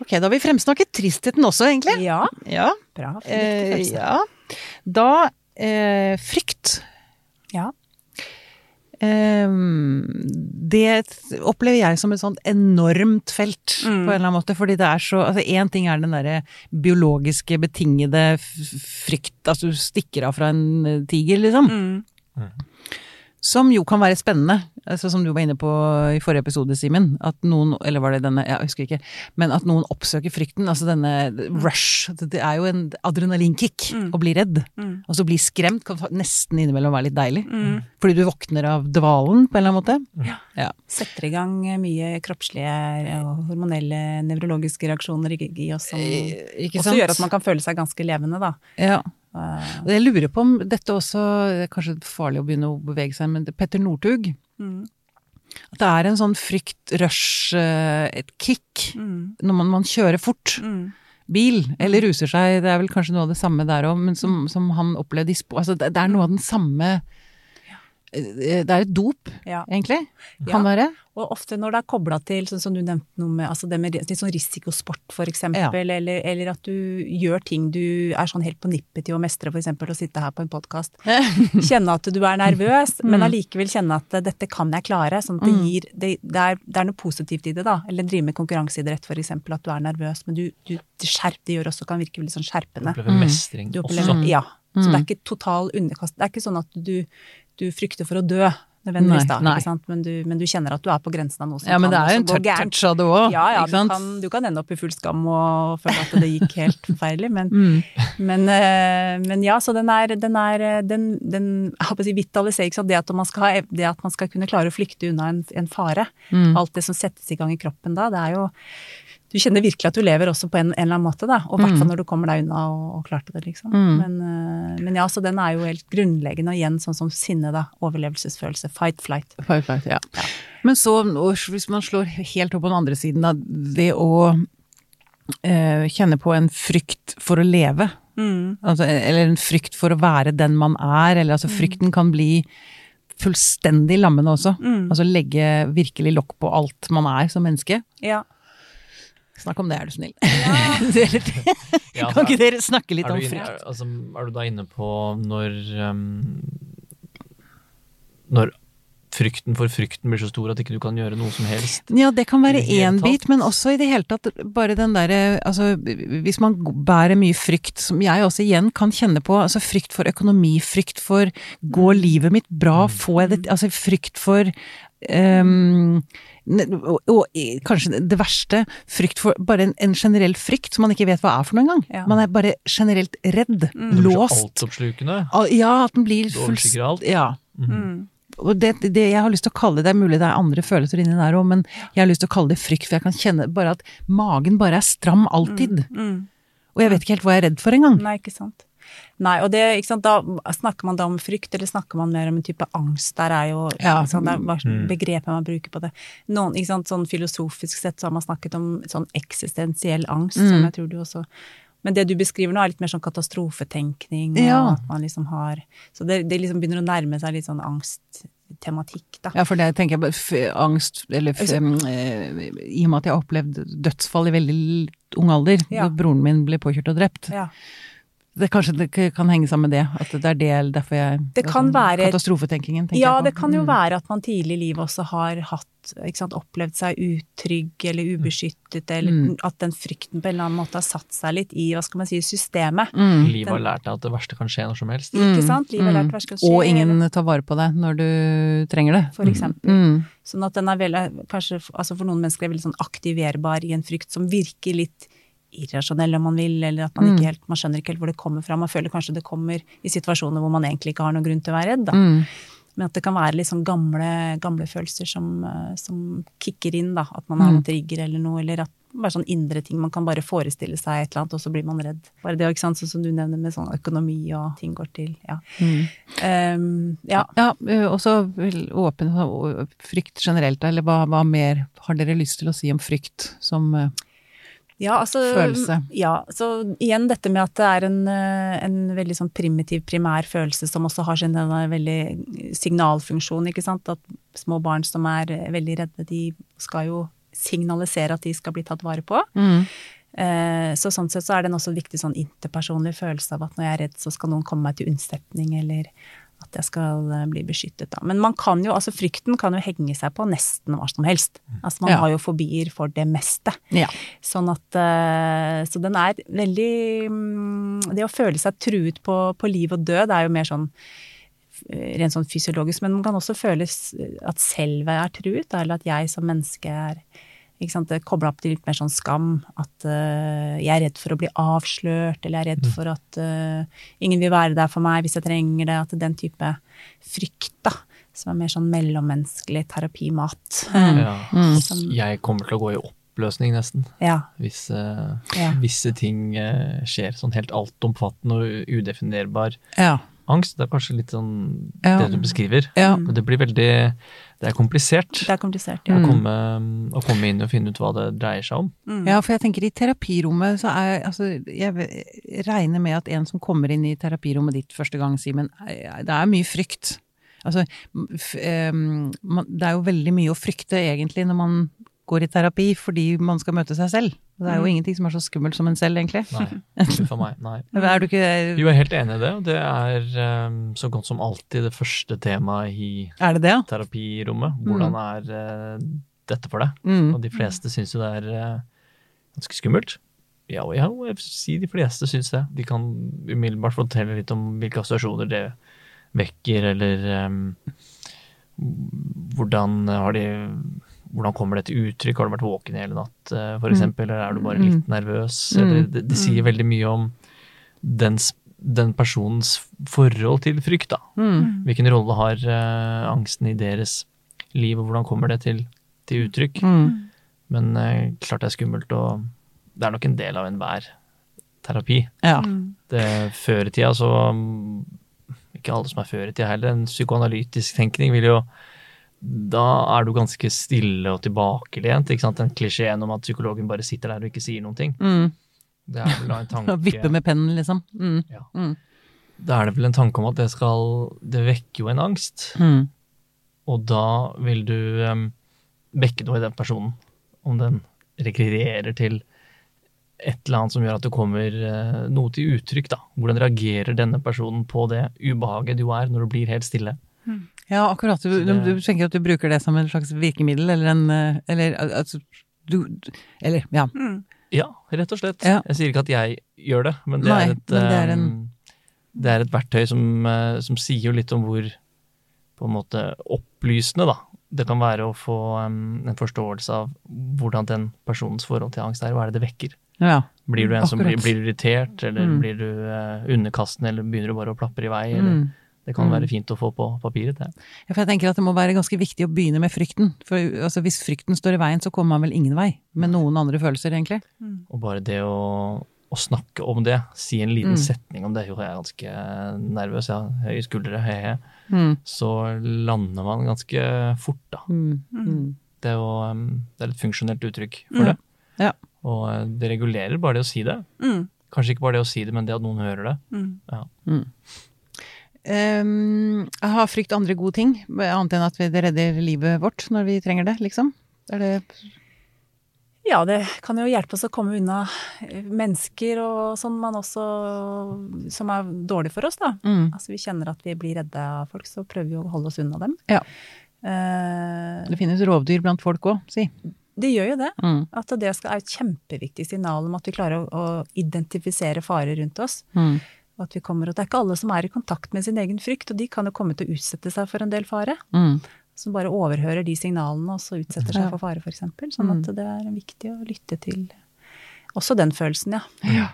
Ok, da har vi fremsnakket tristheten også, egentlig. ja, Ja. bra. Eh, ja. Da eh, frykt. Ja. Eh, det opplever jeg som et sånt enormt felt, Mm. på en eller annen måte. Fordi det er så Altså, én ting er den derre biologiske, betingede frykt, altså du stikker av fra en eh, tiger, liksom. Mm. Som jo kan være spennende, altså som du var inne på i forrige episode, Simen. At noen, eller var det denne, jeg husker ikke, men at noen oppsøker frykten. Altså denne rush. Det er jo en adrenalinkick Mm. å bli redd. Mm. Og så bli skremt kan nesten innimellom være litt deilig. Mm. Fordi du våkner av dvalen på en eller annen måte. Ja. Setter i gang mye kroppslige og hormonelle nevrologiske reaksjoner i, oss som Ikke også gjør at man kan føle seg ganske levende, da. Ja. Eh, Jeg lurer på om dette også det er Kanskje farlig å begynne å bevege seg, men Petter Northug. mm. At det er en sånn frykt, rush, eh, et kick, Mm. når man, man kjører fort. Mm. bil, eller ruser seg, det er vel kanskje noe av det samme der òg, men som, som han opplevde i spo... Altså, det, det er noe av den samme Det er et dop, Ja. egentlig. Kan Ja. være. Og ofte når det er kobla til, sånn som du nevnte noe med, altså det med litt sånn risikosport for eksempel, Ja. eller, eller at du gjør ting du er sånn helt på nippet til å mestre, for eksempel å sitte her på en podkast. Kjenne at du er nervøs, men allikevel kjenne at dette kan jeg klare. Sånn at det gir det, det, er, det er noe positivt i det, da. Eller drive med konkurranseidrett, for eksempel, at du er nervøs, men du, du det, skjerp, det gjør også kan virke veldig sånn skjerpende. opplever mestring Du også. ja. Så det er ikke total underkast. Det er ikke sånn at du, du frykter for å dø, nødvendigvis, da. nei. Men, du, men du kjenner at du er på grensen av noe som Ja, men det kan er jo en tørt touch, av det òg, Ja, ja. Du, kan, du kan ende opp i full skam og føle at det gikk helt forferdelig, men, Mm. men, eh, men ja, så den er, den er eh, den, den si, vitaliserer, ikke sant? Det at, man skal, det at man skal kunne klare å flykte unna en, en fare. Mm. Alt det som settes i gang i kroppen da, det er jo Du kjenner virkelig at du lever også på en, en eller annen måte, da. Og i hvert fall når du kommer deg unna og, og klarte det, liksom. Mm. Men, eh, men ja, så den er jo helt grunnleggende, og igjen sånn som sinne, da. Overlevelsesfølelse. Fight, flight. Fight, flight, ja. Men så, hvis man slår helt opp på den andre siden, da, det å eh, kjenne på en frykt for å leve, Mm. altså, eller en frykt for å være den man er, eller altså frykten kan bli fullstendig lammende også. Mm. Altså legge virkelig lokk på alt man er som menneske. Ja. Snakk om det, er du snill. Ja, kan ikke dere snakke litt om frykt? er, altså, er du da inne på når um, Når frykten for frykten blir så stor at ikke du kan gjøre noe som helst? Ja, det kan være én bit, men også i det hele tatt bare den derre Altså, hvis man bærer mye frykt, som jeg også igjen kan kjenne på, altså frykt for økonomi, frykt for Går livet mitt bra? Får jeg det Altså frykt for ehm, ne- og, og kanskje det verste, frykt for Bare en, en generell frykt som man ikke vet hva er for noe engang. Ja. Man er bare generelt redd. Mm. Låst. altoppslukende. Ja, at den blir alt. Ja. Mm. Og det, det jeg har lyst til å kalle det, det er mulig det er andre følelser inni der òg, men jeg har lyst til å kalle det frykt, for jeg kan kjenne bare at magen bare er stram alltid. Mm. Og jeg vet ikke helt hva jeg er redd for engang. Nei, ikke sant. Nei, og det, ikke sant, da snakker man da om frykt, eller snakker man mer om en type angst? Der er jo Ja. sant, er Mm. begrepet man bruker på det. Noen, ikke sant, sånn filosofisk sett så har man snakket om sånn eksistensiell angst, som Mm. jeg tror du også men det du beskriver nå er litt mer sånn katastrofetenkning, Ja. at man liksom har Så det, det liksom begynner å nærme seg litt sånn angsttematikk, da. Ja, for det tenker jeg angst, eller Altså- eh, I og med at jeg har opplevd dødsfall i veldig ung alder, Ja. broren min ble påkjørt og drept. Ja. Det Kanskje det kan henge sammen med det, at det er del, derfor jeg Det kan være- Katastrofetenkingen, tenker Ja, jeg på. Ja, det kan jo Mm. være at man tidlig i livet også har hatt, ikke sant, opplevd seg utrygg eller ubeskyttet, eller Mm. at den frykten på en eller annen måte har satt seg litt i, hva skal man si, systemet. Mm. Livet har lært deg at det verste kan skje når som helst. Ikke sant? Livet har lært lært hva skal skje. Og ingen tar vare på deg når du trenger det. For eksempel. Mm. Sånn at den er veldig, kanskje, altså for noen mennesker er veldig sånn aktiverbar i en frykt som virker litt irrasjonell om man vil, eller at man Mm. ikke helt, man skjønner ikke helt hvor det kommer fra. Man føler kanskje det kommer i situasjoner hvor man egentlig ikke har noen grunn til å være redd. Mm. Men at det kan være litt sånn gamle, gamle følelser som, eh, som kicker inn, da. At man har Mm. noen trigger eller noe, eller at bare sånn indre ting. Man kan bare forestille seg et eller annet, og så blir man redd. Bare det, ikke sant, sånn som du nevner med sånn økonomi og ting går til. Ja. Mm. Um, ja. Ja, ø, også åpen frykt generelt, eller hva, hva mer har dere lyst til å si om frykt som ø, Ja, altså, Følelse. Ja, så igjen dette med at det er en, eh, en veldig sånn primitiv, primær følelse som også har sin veldig signalfunksjon, ikke sant. At små barn som er eh, veldig redde, de skal jo signalisere at de skal bli tatt vare på. mm. Eh, Så sånn sett så er det en også viktig sånn interpersonlig følelse av at når jeg er redd, så skal noen komme meg til unnsetning, eller at jeg skal eh, bli beskyttet, da. Men man kan jo, altså frykten kan jo henge seg på nesten hva som helst. Altså man Ja. har jo fobier for det meste. Ja. Sånn at eh, Så den er veldig mm, Det å føle seg truet på, på liv og død er jo mer sånn eh, rent sånn fysiologisk, men man kan også føle at selvet er truet, eller at jeg som menneske er Det kobler opp til litt mer sånn skam. At uh, jeg er redd for å bli avslørt, eller jeg er redd for at uh, ingen vil være der for meg hvis jeg trenger det. At den type frykt, da, som er mer sånn mellommenneskelig terapimat. Ja. Mm. Som, Jeg kommer til å gå i oppløsning, nesten. ja, Hvis uh, ja. visse ting skjer. Sånn helt altomfattende og udefinerbar Ja. Angst. Det er kanskje litt sånn Ja. det du beskriver. Ja. Men det blir veldig Det er komplisert Det er komplisert, å, komme, å komme inn og finne ut hva det dreier seg om. Mm. Ja, for jeg tenker i terapirommet så er altså Jeg regner med at en som kommer inn i terapirommet ditt første gang, Simen, men det er mye frykt. Altså, man, det er jo veldig mye å frykte egentlig når man går i terapi, fordi man skal møte seg selv. Det er jo Mm. ingenting som er så skummelt som en selv, egentlig. Nei, ikke for meg. Nei. Er du ikke Jo, jeg er helt enig i det. og Det er um, så godt som alltid det første temaet i Er det det, ja? terapirommet. Hvordan er uh, dette for deg? Mm. Og de fleste syns jo det er uh, ganske skummelt. Ja, og ja, jeg vil si de fleste syns det. De kan umiddelbart fortelle litt om hvilke assosiasjoner det vekker, eller um, hvordan har de hvordan kommer det til uttrykk? Har du vært våken i hele natt, f.eks.? for Mm. eksempel, eller er du bare Mm. litt nervøs? Mm. Eller, det, det sier veldig mye om den, den personens forhold til frykt, da. Mm. Hvilken rolle har uh, angsten i deres liv, og hvordan kommer det til, til uttrykk? Mm. Men uh, klart det er skummelt, og det er nok en del av enhver terapi. Ja. Mm. Det Før i tida så mm, Ikke alle som er før i tida heller. En psykoanalytisk tenkning vil jo Da er du ganske stille og tilbakelent. ikke sant? Den klisjeen om at psykologen bare sitter der og ikke sier noen ting. Mm. Det er vel da en tanke Vippe med pennen, liksom. Mm. Ja. Mm. Da er det vel en tanke om at det skal Det vekker jo en angst. Mm. Og da vil du um, vekke noe i den personen. Om den rekvirerer til et eller annet som gjør at det kommer uh, noe til uttrykk. da. Hvordan reagerer denne personen på det ubehaget du er når du blir helt stille? Ja, akkurat. Du, det- du tenker at du bruker det som en slags virkemiddel, eller en eh, Eller altså du, Eller, ja. Mm. Ja, rett og slett. Ja. Jeg sier ikke at jeg gjør det, men det, Nei, er, et, men det er en- um, det er et verktøy som, eh, som sier jo litt om hvor på en måte opplysende da, det kan være å få um, en forståelse av hvordan den personens forhold til angst er. Hva er det det vekker? ja. Blir du en som blir, blir irritert, eller Mm. blir du uh, underkastende, eller begynner du bare å plapre i vei? Eller? Mm. Det kan Mm. være fint å få på papiret, det. Ja, for jeg tenker at det må være ganske viktig å begynne med frykten. For altså, hvis frykten står i veien, så kommer man vel ingen vei. Med noen andre følelser, egentlig. Mm. Og bare det å, å snakke om det, si en liten Mm. setning om det, jo, jeg er ganske nervøs, jeg ja, høye skuldre, he-he, Mm. så lander man ganske fort, da. Mm. Mm. Det er jo um, det er et funksjonelt uttrykk for det. Ja. Og uh, det regulerer bare det å si det. Mm. Kanskje ikke bare det å si det, men det at noen hører det. Mm. Ja. Um, jeg har frykt andre gode ting, annet enn at det redder livet vårt når vi trenger det, liksom. Er det Ja, det kan jo hjelpe oss å komme unna eh, mennesker og sånn man også Som er dårlig for oss, da. mm. Altså vi kjenner at vi blir redde av folk, så prøver vi å holde oss unna dem. Ja. Uh, Det finnes rovdyr blant folk òg, si. det gjør jo det. Mm. At det er et kjempeviktig signal om at vi klarer å, å identifisere farer rundt oss. Mm. Og at vi kommer, og det er ikke alle som er i kontakt med sin egen frykt, og de kan jo komme til å utsette seg for en del fare. Mm. Som bare overhører de signalene og så utsetter seg Ja. for fare, f.eks. Sånn Mm. at det er viktig å lytte til også den følelsen, ja. Ja.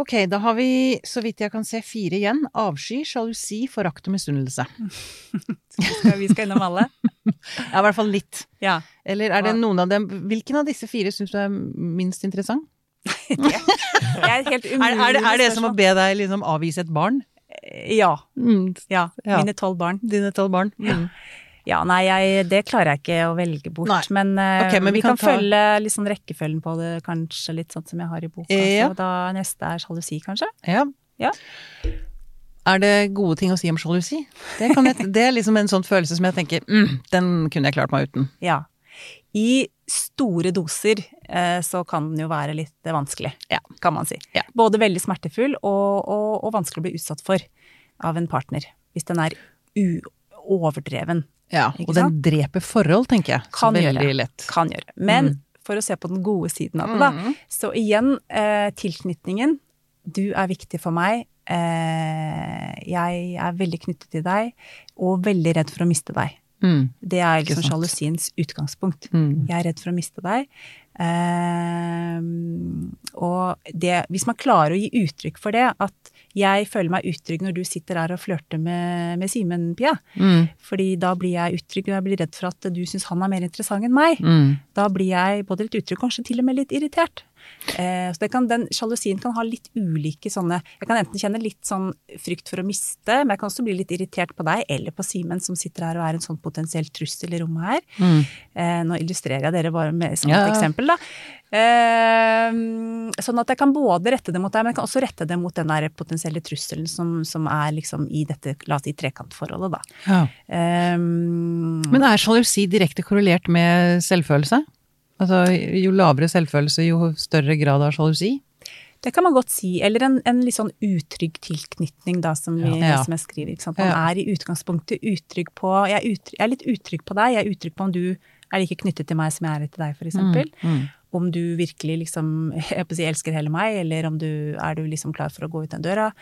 Ok, da har vi, så vidt jeg kan se, fire igjen. Avsky, sjalusi, forakt og misunnelse. Skal, vi skal innom alle. Ja, i hvert fall litt. Ja. Eller er det noen av dem Hvilken av disse fire syns du er minst interessant? Det er helt Er, umulig er, det, er det som å be deg liksom avvise et barn? Ja. Mm, ja. Ja. Mine tolv barn. dine tolv barn? Mm. Ja, nei, jeg, det klarer jeg ikke å velge bort. Nei. Men, okay, men vi, vi kan, kan ta- følge sånn rekkefølgen på det, kanskje litt sånn som jeg har i boka. Ja. Så da neste er sjalusi, kanskje? Ja. Ja. Er det gode ting å si om sjalusi? Det, kan jeg, det er liksom en sånn følelse som jeg tenker mm, den kunne jeg klart meg uten. Ja. I store doser eh, så kan den jo være litt eh, vanskelig, Ja. kan man si. Ja. Både veldig smertefull og, og, og vanskelig å bli utsatt for av en partner. Hvis den er uoverdreven. Ja, og den dreper forhold, tenker jeg. Kan veldig gjøre. lett. Kan gjøre. Men Mm. for å se på den gode siden av det, da. Mm. Så igjen, eh, tilknytningen. Du er viktig for meg. Eh, jeg er veldig knyttet til deg, og veldig redd for å miste deg. Mm. Det er liksom sjalusiens utgangspunkt. Mm. Jeg er redd for å miste deg. Ehm, og det, hvis man klarer å gi uttrykk for det, at jeg føler meg utrygg når du sitter her og flørter med, med Simen, Pia. Mm. Fordi da blir jeg utrygg, og jeg blir redd for at du syns han er mer interessant enn meg. Mm. Da blir jeg både litt utrygg, kanskje til og med litt irritert. Eh, så det kan, den sjalusien kan ha litt ulike sånne Jeg kan enten kjenne litt sånn frykt for å miste, men jeg kan også bli litt irritert på deg eller på Simen, som sitter her og er en sånn potensiell trussel i rommet her. Mm. Eh, nå illustrerer jeg dere bare med som Ja. et eksempel, da. Eh, sånn at jeg kan både rette det mot deg, men jeg kan også rette det mot den der potensielle trusselen som, som er liksom i dette, la oss si, trekantforholdet, da. Ja. Eh, Men er sjalusi direkte korrelert med selvfølelse? Altså, jo lavere selvfølelse, jo større grad av sjalusi? Det kan man godt si. Eller en, en litt sånn utrygg tilknytning, da, som, vi, Ja. som jeg skriver. Ikke sant? Man Ja. er i utgangspunktet utrygg på jeg er, utrygg, jeg er litt utrygg på deg, jeg er utrygg på om du er like knyttet til meg som jeg er til deg, for eksempel. Mm. Om du virkelig liksom, jeg på å si, elsker hele meg, eller om du er du liksom klar for å gå ut den døra.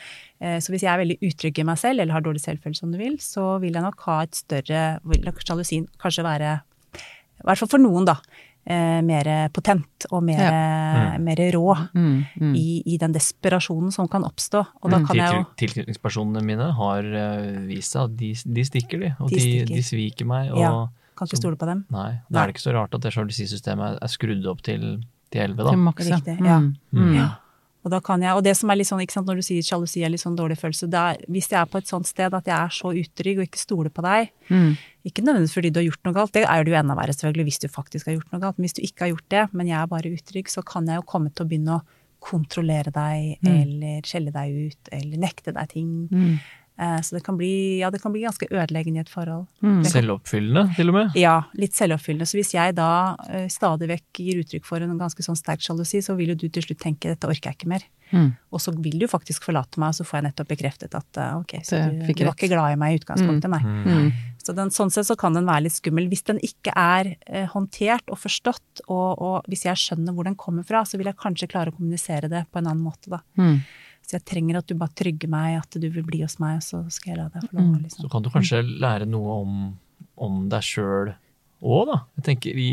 Eh, Så hvis jeg er veldig utrygg i meg selv, eller har dårlig selvfølelse om du vil, så vil jeg nok ha et større vil nok Sjalusien kanskje være, i hvert fall for noen, da, eh, mer potent og mer, mer rå Mm. Mm. i, i den desperasjonen som kan oppstå. Og da kan jeg jo Tilknytningspersonene mine har eh, vist seg at de, de stikker, de. Og De de, de sviker meg. Og Ja. Kan ikke stole på dem. nei, da er det ikke så rart at det sjalusisystemet er, er skrudd opp til, til 11, da. Til maks, ja. Ja. Og, da kan jeg, og det som er litt sånn, ikke sant, når du sier sjalusi er litt sånn dårlig følelse, er, hvis jeg er på et sånt sted at jeg er så utrygg og ikke stoler på deg, Mm. ikke nødvendigvis fordi du har gjort noe galt, det er det jo enda verre selvfølgelig hvis du faktisk har gjort noe galt, men hvis du ikke har gjort det, men jeg er bare utrygg, så kan jeg jo komme til å begynne å kontrollere deg, Mm. eller skjelle deg ut, eller nekte deg ting. Mm. Eh, Så det kan bli, ja, det kan bli ganske ødeleggende i et forhold. Mm. Selvoppfyllende, til og med. Ja, litt selvoppfyllende. Så hvis jeg da eh, stadig vekk gir uttrykk for en ganske sånn sterk sjalusi, så vil jo du til slutt tenke dette orker jeg ikke mer. Mm. Og så vil du faktisk forlate meg, og så får jeg nettopp bekreftet at eh, ok, så du, du var ikke glad i meg i utgangspunktet, nei. Mm. Så den, sånn sett så kan den være litt skummel. Hvis den ikke er eh, håndtert og forstått, og, og hvis jeg skjønner hvor den kommer fra, så vil jeg kanskje klare å kommunisere det på en annen måte, da. Mm. Så jeg trenger at du bare trygger meg, at du vil bli hos meg, og så skal jeg la deg få lov. Mm. Liksom. Så kan du kanskje lære noe om, om deg sjøl òg, da. Jeg tenker i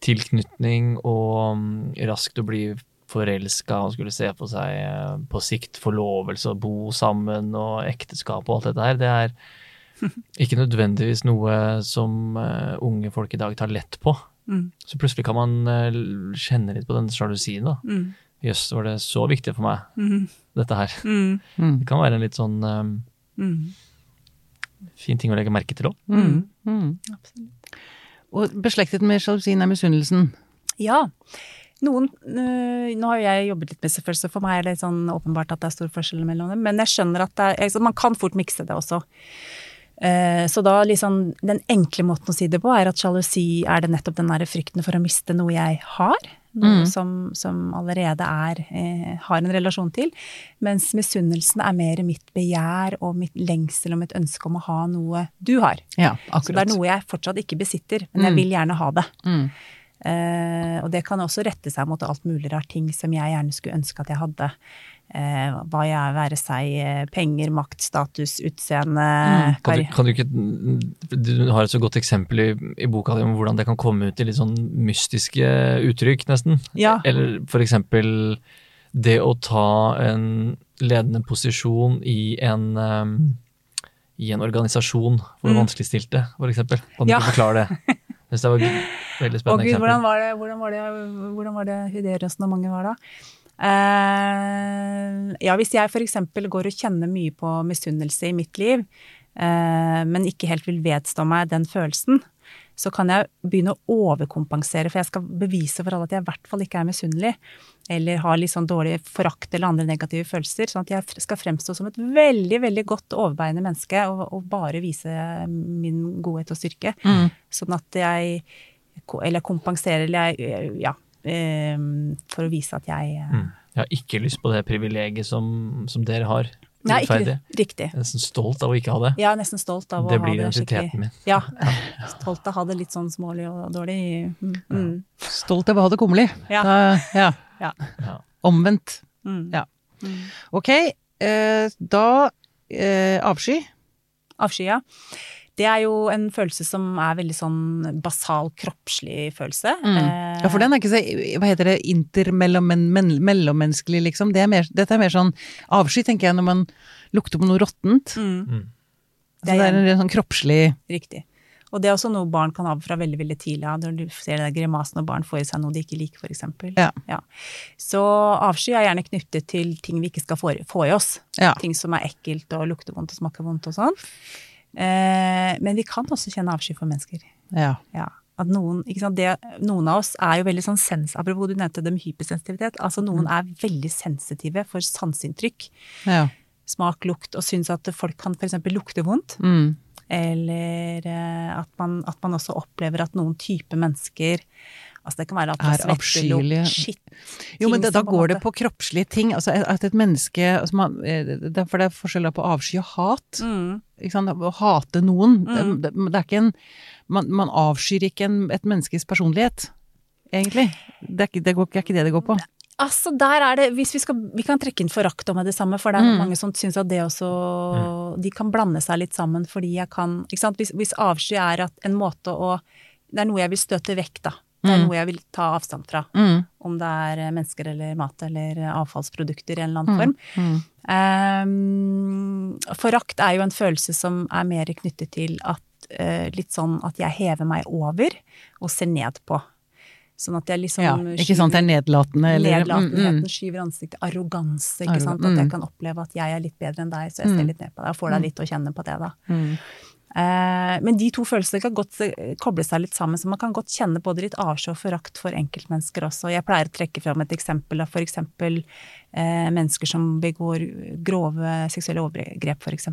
tilknytning og mm, raskt å bli forelska og skulle se på seg eh, på sikt forlovelse og bo sammen og ekteskap og alt dette her. Det er ikke nødvendigvis noe som eh, unge folk i dag tar lett på. Mm. Så plutselig kan man eh, kjenne litt på den sjalusien, da. Mm. Jøss, var det så viktig for meg, Mm. dette her. Mm. Mm. Det kan være en litt sånn um, Mm. fin ting å legge merke til òg. Mm. Mm. Absolutt. Og beslektet med sjalusien er misunnelsen. Ja. Noen øh, Nå har jo jeg jobbet litt med selvfølelse, for meg er det sånn åpenbart at det er stor forskjell mellom dem, men jeg skjønner at det er, altså, man kan fort mikse det også. Eh, Så da liksom Den enkle måten å si det på er at sjalusi er det nettopp den der frykten for å miste noe jeg har. Noe Mm. som, som allerede er, eh, har en relasjon til. Mens misunnelsen er mer mitt begjær og mitt lengsel og mitt ønske om å ha noe du har. Ja, Så det er noe jeg fortsatt ikke besitter, men jeg Mm. vil gjerne ha det. Mm. Eh, og det kan også rette seg mot alt mulig rart ting som jeg gjerne skulle ønske at jeg hadde. Eh, hva jeg være seg eh, penger, makt, status, utseende Mm. Kan du, kan du ikke Du har et så godt eksempel i, i boka di om hvordan det kan komme ut i litt sånn mystiske uttrykk, nesten. Ja. Eller for eksempel det å ta en ledende posisjon i en um, i en organisasjon for Mm. vanskeligstilte, eksempel. Kan du Ja. ikke forklare det? Hvis det var et veldig Å spennende gud, hvordan var det, hvordan var det, hvordan var det det resonnementet var da? Eh, ja, hvis jeg eksempel går og kjenner mye på misunnelse i mitt liv, eh, men ikke helt vil vedstå meg den følelsen, så kan jeg begynne å overkompensere, for jeg skal bevise for alle at jeg i hvert fall ikke er misunnelig, eller har litt sånn dårlig forakt eller andre negative følelser, sånn at jeg skal fremstå som et veldig, veldig godt overbærende menneske, og, og bare vise min godhet og styrke. Mm. Sånn at jeg Eller kompenserer, eller jeg Ja. Eh, For å vise at jeg eh, Mm. Jeg har ikke lyst på det privilegiet som, som dere har. Nei, ikke riktig. Jeg er nesten stolt av å ikke ha det. Er nesten stolt av å Det ha blir det identiteten min. Ja. Stolt av å ha det litt sånn smålig og dårlig. Mm. Ja. Stolt av å ha det kummerlig. Ja. Da- ja. Ja. Ja. Omvendt. Mm. Ja. Mm. Ok, eh, da eh, avsky. Avsky, ja. Det er jo en følelse som er veldig sånn basal kroppslig følelse. Eh, Ja, for den er ikke så, hva heter det, intermellommenneskelig, liksom. Det er mer, dette er mer sånn avsky, tenker jeg, når man lukter på noe råttent. mm, Mm. Så det er en sånn kroppslig Riktig. Og det er også noe barn kan ha fra veldig veldig tidlig av, når du ser det grimasen når barn får i seg noe de ikke liker, f.eks. Ja. Så avsky er gjerne knyttet til ting vi ikke skal få, få i oss. Ja. Ting som er ekkelt og lukter vondt og smaker vondt og sånn. Eh, men vi kan også kjenne avsky for mennesker. Ja. Ja. At noen, sant, det, noen av oss er jo veldig sånn sens... Apropos du nevnte det med hypersensitivitet. Altså noen er veldig sensitive for sanseinntrykk. ja. Smak, lukt, og syns at folk kan f.eks. lukte vondt. Mm. Eller eh, at man, at man også opplever at noen type mennesker Altså det kan være at det Er skitt Jo, men det, da går det på kroppslige ting. Altså at et menneske altså man, eh, det For det er forskjell på avsky og hat. mm, Ikke sant? Å hate noen. Mm. Det, det er ikke en Man, man avskyr ikke en, et menneskes personlighet, egentlig. Det er, det, går, det er ikke det det går på. Altså, der er det hvis Vi, skal, vi kan trekke inn forakt om det samme, for det er Mm. mange som syns at det også De kan blande seg litt sammen fordi jeg kan ikke sant? Hvis, hvis avsky er at en måte å Det er noe jeg vil støte vekk, da. Det er Mm. noe jeg vil ta avstand fra. Mm. Om det er eh, mennesker eller mat eller eh, avfallsprodukter i en eller annen form. Mm. Ehm, forakt er jo en følelse som er mer knyttet til at uh, litt sånn at jeg hever meg over og ser ned på. Sånn at jeg liksom Ja, ikke sant, det er nedlatende eller Nedlatenheten mm, mm. skyver ansiktet. Arroganse, ikke sant. At jeg mm. kan oppleve at jeg er litt bedre enn deg, så jeg ser Mm. litt ned på deg. Og får deg litt å kjenne på det, da. Mm. Eh, men de to følelsene kan godt eh, koble seg litt sammen, så man kan godt kjenne både litt avsjå og forakt for enkeltmennesker også. Jeg pleier å trekke fram et eksempel av f.eks. Eh, mennesker som begår grove seksuelle overgrep, f.eks.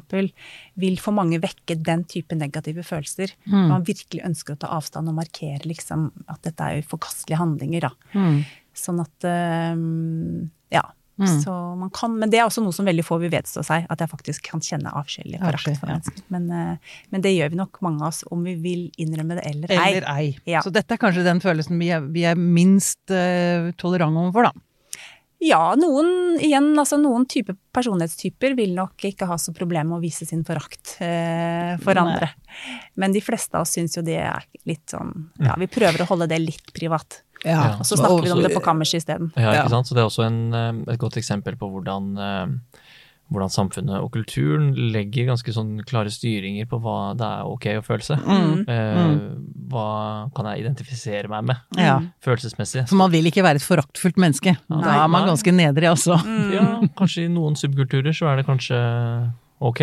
Vil for mange vekke den type negative følelser. Mm. Man virkelig ønsker å ta avstand og markere liksom at dette er forkastelige handlinger, da. Mm. Sånn at Ja. Mm. Så man kan, men det er også noe som veldig få vil vedstå seg, at jeg faktisk kan kjenne avskjellig Avsky, forakt for ja. Men, eh, men det gjør vi nok mange av oss, om vi vil innrømme det eller ei. Eller ei. Ja. Så dette er kanskje den følelsen vi er, vi er minst uh, tolerante overfor, da. Ja, noen igjen, altså noen type personlighetstyper vil nok ikke ha så problem med å vise sin forakt eh, for Nei. andre. Men de fleste av oss syns jo det er litt sånn Ja, vi prøver å holde det litt privat. Ja. Og så snakker vi om det på kammerset isteden. Ja, Ja. ikke sant? Så det er også en, eh, et godt eksempel på hvordan, eh, hvordan samfunnet og kulturen legger ganske sånn klare styringer på hva det er ok å føle seg. Mm. Eh, Hva kan jeg identifisere meg med Ja. følelsesmessig? For man vil ikke være et foraktfullt menneske. Da er man Nei. ganske nedrig, altså. Ja, kanskje i noen subkulturer så er det kanskje ok,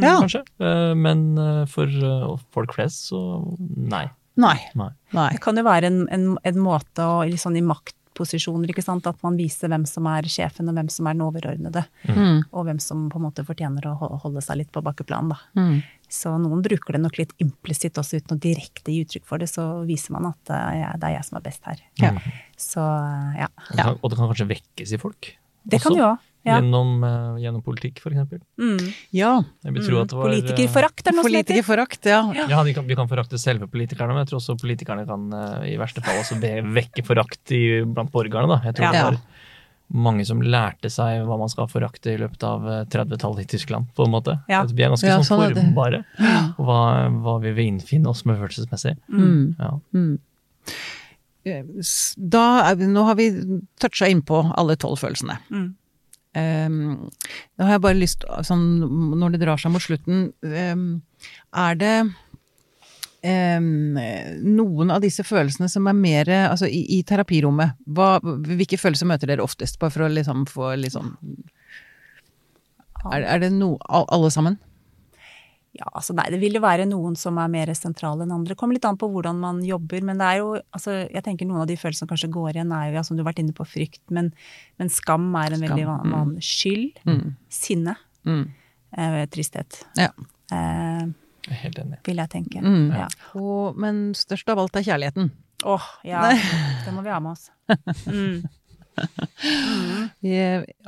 Ja. kanskje. Eh, Men eh, for folk flest så nei. Nei. Nei. Det kan jo være en, en, en måte å, litt sånn i maktposisjoner, ikke sant, at man viser hvem som er sjefen og hvem som er den overordnede. Mm. Og hvem som på en måte fortjener å holde seg litt på bakkeplan, da. Mm. Så noen bruker det nok litt implisitt også, uten å direkte gi uttrykk for det. Så viser man at eh, det er jeg som er best her. Ja. Så eh, ja. Og det, kan, og det kan kanskje vekkes i folk. Det kan også, jo òg. Ja. Gjennom, uh, gjennom politikk, eksempel. Mm. ja. Jeg vil tro at det var, eh, Politikerforakt er noe som heter. Politikerforakt, ja. Ja, vi kan, vi kan forakte selve politikerne, men jeg tror også politikerne kan uh, i verste fall også be, vekke forakt i, blant borgerne. Da. Jeg tror Ja. det var mange som lærte seg hva man skal forakte i løpet av eh, 30-tallet i Tyskland, på en måte. Ja. Vi er ganske Ja, sånn sånn formbare, og hva, hva vi vil innfinne oss med følelsesmessig. Mm. Ja. Mm. da Nå har vi toucha innpå alle tolv følelsene. Mm. Um, da har jeg bare lyst sånn, Når det drar seg mot slutten, um, er det um, noen av disse følelsene som er mer Altså i, i terapirommet, hva, hvilke følelser møter dere oftest? Bare for å liksom få litt sånn Er, er det no, alle sammen? Ja, altså nei, det vil jo være noen som er mer sentrale enn andre. Det kommer litt an på hvordan man jobber, men det er jo altså, Jeg tenker noen av de følelsene som kanskje går igjen, er jo, ja, som du har vært inne på, frykt, men, men skam er en veldig van, mm. Skyld, Mm. sinne, Mm. eh, tristhet. Ja. Eh, helt enig. vil jeg tenke. Mm. Ja. Og, men størst av alt er kjærligheten. Åh, ja. Det må vi ha med oss. Mm. Vi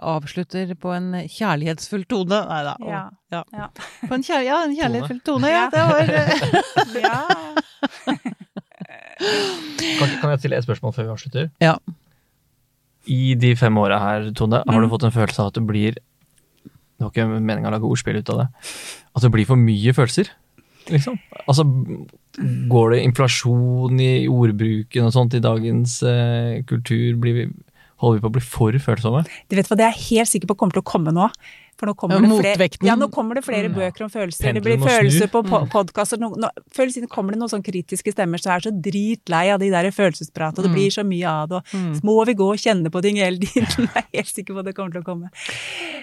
avslutter på en kjærlighetsfull tone. Nei da. Ja. ja. Ja. På en, kjær, ja, en kjærlighetsfull tone, ja. Det var ja. Kan, kan jeg stille et spørsmål før vi avslutter? Ja. I de fem åra her, Tone, har du Mm. fått en følelse av at det blir Det var ikke meninga å lage ordspill ut av det. At det blir for mye følelser, liksom. Altså, går det inflasjon i ordbruken og sånt i dagens eh, kultur? Blir vi, holder vi på å bli for følsomme? Du vet hva, det er jeg helt sikker på kommer til å komme nå. For nå kommer, Ja, det, flere, ja, nå kommer det flere Mm. bøker om følelser. Det blir følelser på po podkaster. Før eller siden kommer det noen sånn kritiske stemmer som er så dritlei av de der følelsespratene. Mm. det Mm. blir så mye av det, og Mm. må vi gå og kjenne på ting hele tiden? Jeg er helt sikker på at det kommer til å komme.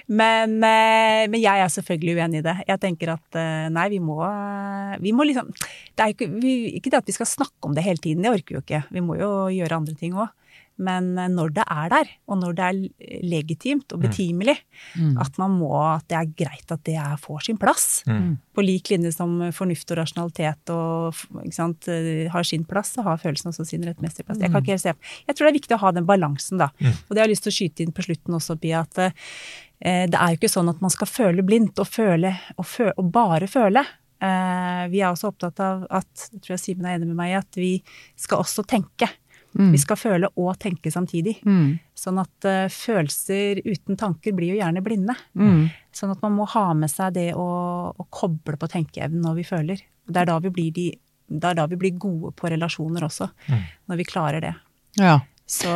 Men, eh, men jeg er selvfølgelig uenig i det. Jeg tenker at eh, nei, vi må, eh, vi må liksom Det er ikke, vi, ikke det at vi skal snakke om det hele tiden, det orker vi jo ikke. Vi må jo gjøre andre ting òg. Men eh, når det er der, og når det er legitimt og betimelig, Mm. at man må, at det er greit at det er, får sin plass. Mm. På lik linje som fornuft og rasjonalitet og ikke sant, eh, har sin plass, så har følelsen også sin rettmessige plass. Jeg kan ikke helt se. Jeg tror det er viktig å ha den balansen, da. Mm. Og det har jeg lyst til å skyte inn på slutten også, Pia, at eh, det er jo ikke sånn at man skal føle blindt og føle, og, føle, og bare føle. Eh, vi er også opptatt av at, jeg tror jeg Simen er enig med meg i, at vi skal også tenke. Mm. Vi skal føle og tenke samtidig. Mm. Sånn at uh, følelser uten tanker blir jo gjerne blinde. Mm. Sånn at man må ha med seg det å, å koble på tenkeevnen når vi føler. Det er da vi blir, de, er da vi blir gode på relasjoner også. Mm. Når vi klarer det. Ja. Så,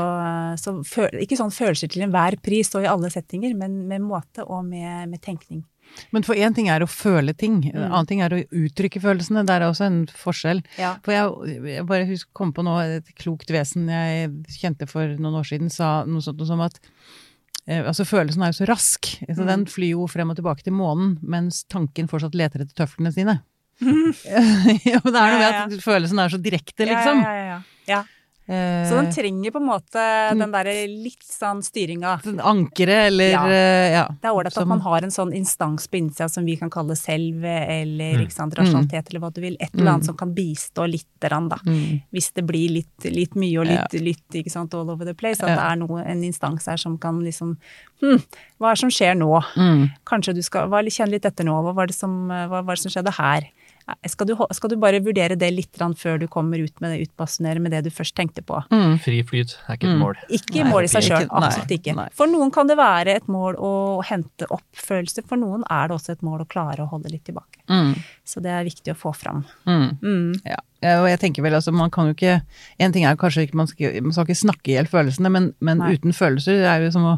så føl, ikke sånn følelser til enhver pris og i alle settinger, men med måte og med, med tenkning. Men for én ting er å føle ting, en Mm. annen ting er å uttrykke følelsene. Det er også en forskjell. Ja. For jeg, jeg bare husker, kom på noe, et klokt vesen jeg kjente for noen år siden, sa noe sånt som at eh, altså følelsen er jo så rask, så Mm. den flyr jo frem og tilbake til månen, mens tanken fortsatt leter etter tøflene sine. ja, men det er noe med at følelsen er så direkte, liksom. Ja, ja, ja, ja. Ja. Eh, Så den trenger på en måte den derre litt sånn styringa. Ankeret eller Ja. eh, ja. Det er ålreit at man har en sånn instans på innsida som vi kan kalle selv, eller Mm. ikke sant, rasjonalitet, eller hva du vil. Et eller annet som kan bistå lite grann, da. Mm. Hvis det blir litt, litt mye og litt, litt ikke sant, all over the place. At Ja. det er noe, en instans her som kan liksom hm, hva er det som skjer nå? Mm. Kanskje du skal kjenne litt etter nå. Hva var det som, hva var det som skjedde her? Skal du, skal du bare vurdere det litt før du kommer ut med det, utbasunere med det du først tenkte på? Mm. Fri flyt er ikke et Mm. mål. Ikke Nei, mål i seg sjøl, absolutt ikke. nei. For noen kan det være et mål å hente opp følelser, for noen er det også et mål å klare å holde litt tilbake. Mm. Så det er viktig å få fram. Mm. Mm. Ja, og jeg tenker vel altså, man kan jo ikke En ting er kanskje ikke man skal, man skal ikke snakke i hjel følelsene, men, men uten følelser det er jo som å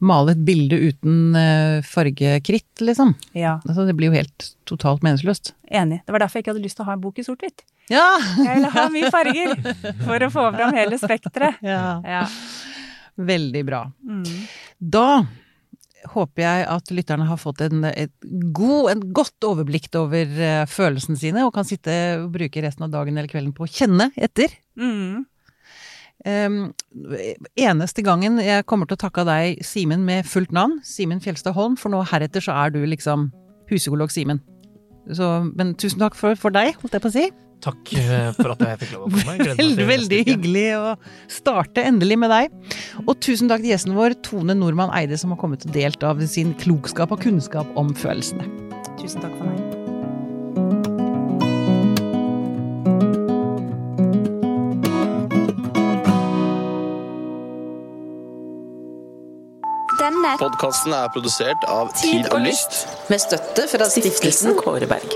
male et bilde uten uh, fargekritt, liksom. Ja, Altså, det blir jo helt totalt meningsløst. enig. Det var derfor jeg ikke hadde lyst til å ha en bok i sort-hvitt. Ja! Jeg ville ha mye farger for å få fram hele spekteret. ja! Ja. Veldig bra. Mm. Da håper jeg at lytterne har fått en, et god, en godt overblikk over uh, følelsene sine, og kan sitte og bruke resten av dagen eller kvelden på å kjenne etter. Mm. Um, eneste gangen jeg kommer til å takke deg, Simen, med fullt navn, Simen Fjelstad Holm, for nå heretter så er du liksom husekolog Simen. Så, men tusen takk for, for deg, holdt jeg på å si. Takk eh, for at jeg fikk lov å komme. Veldig, veldig hyggelig å starte endelig med deg. Og tusen takk til gjesten vår, Tone Nordmann Eide, som har kommet og delt av sin klokskap og kunnskap om følelsene. Tusen takk for meg. Denne Podkasten er produsert av Tid og Lyst. Med støtte fra stiftelsen Kåre Berg.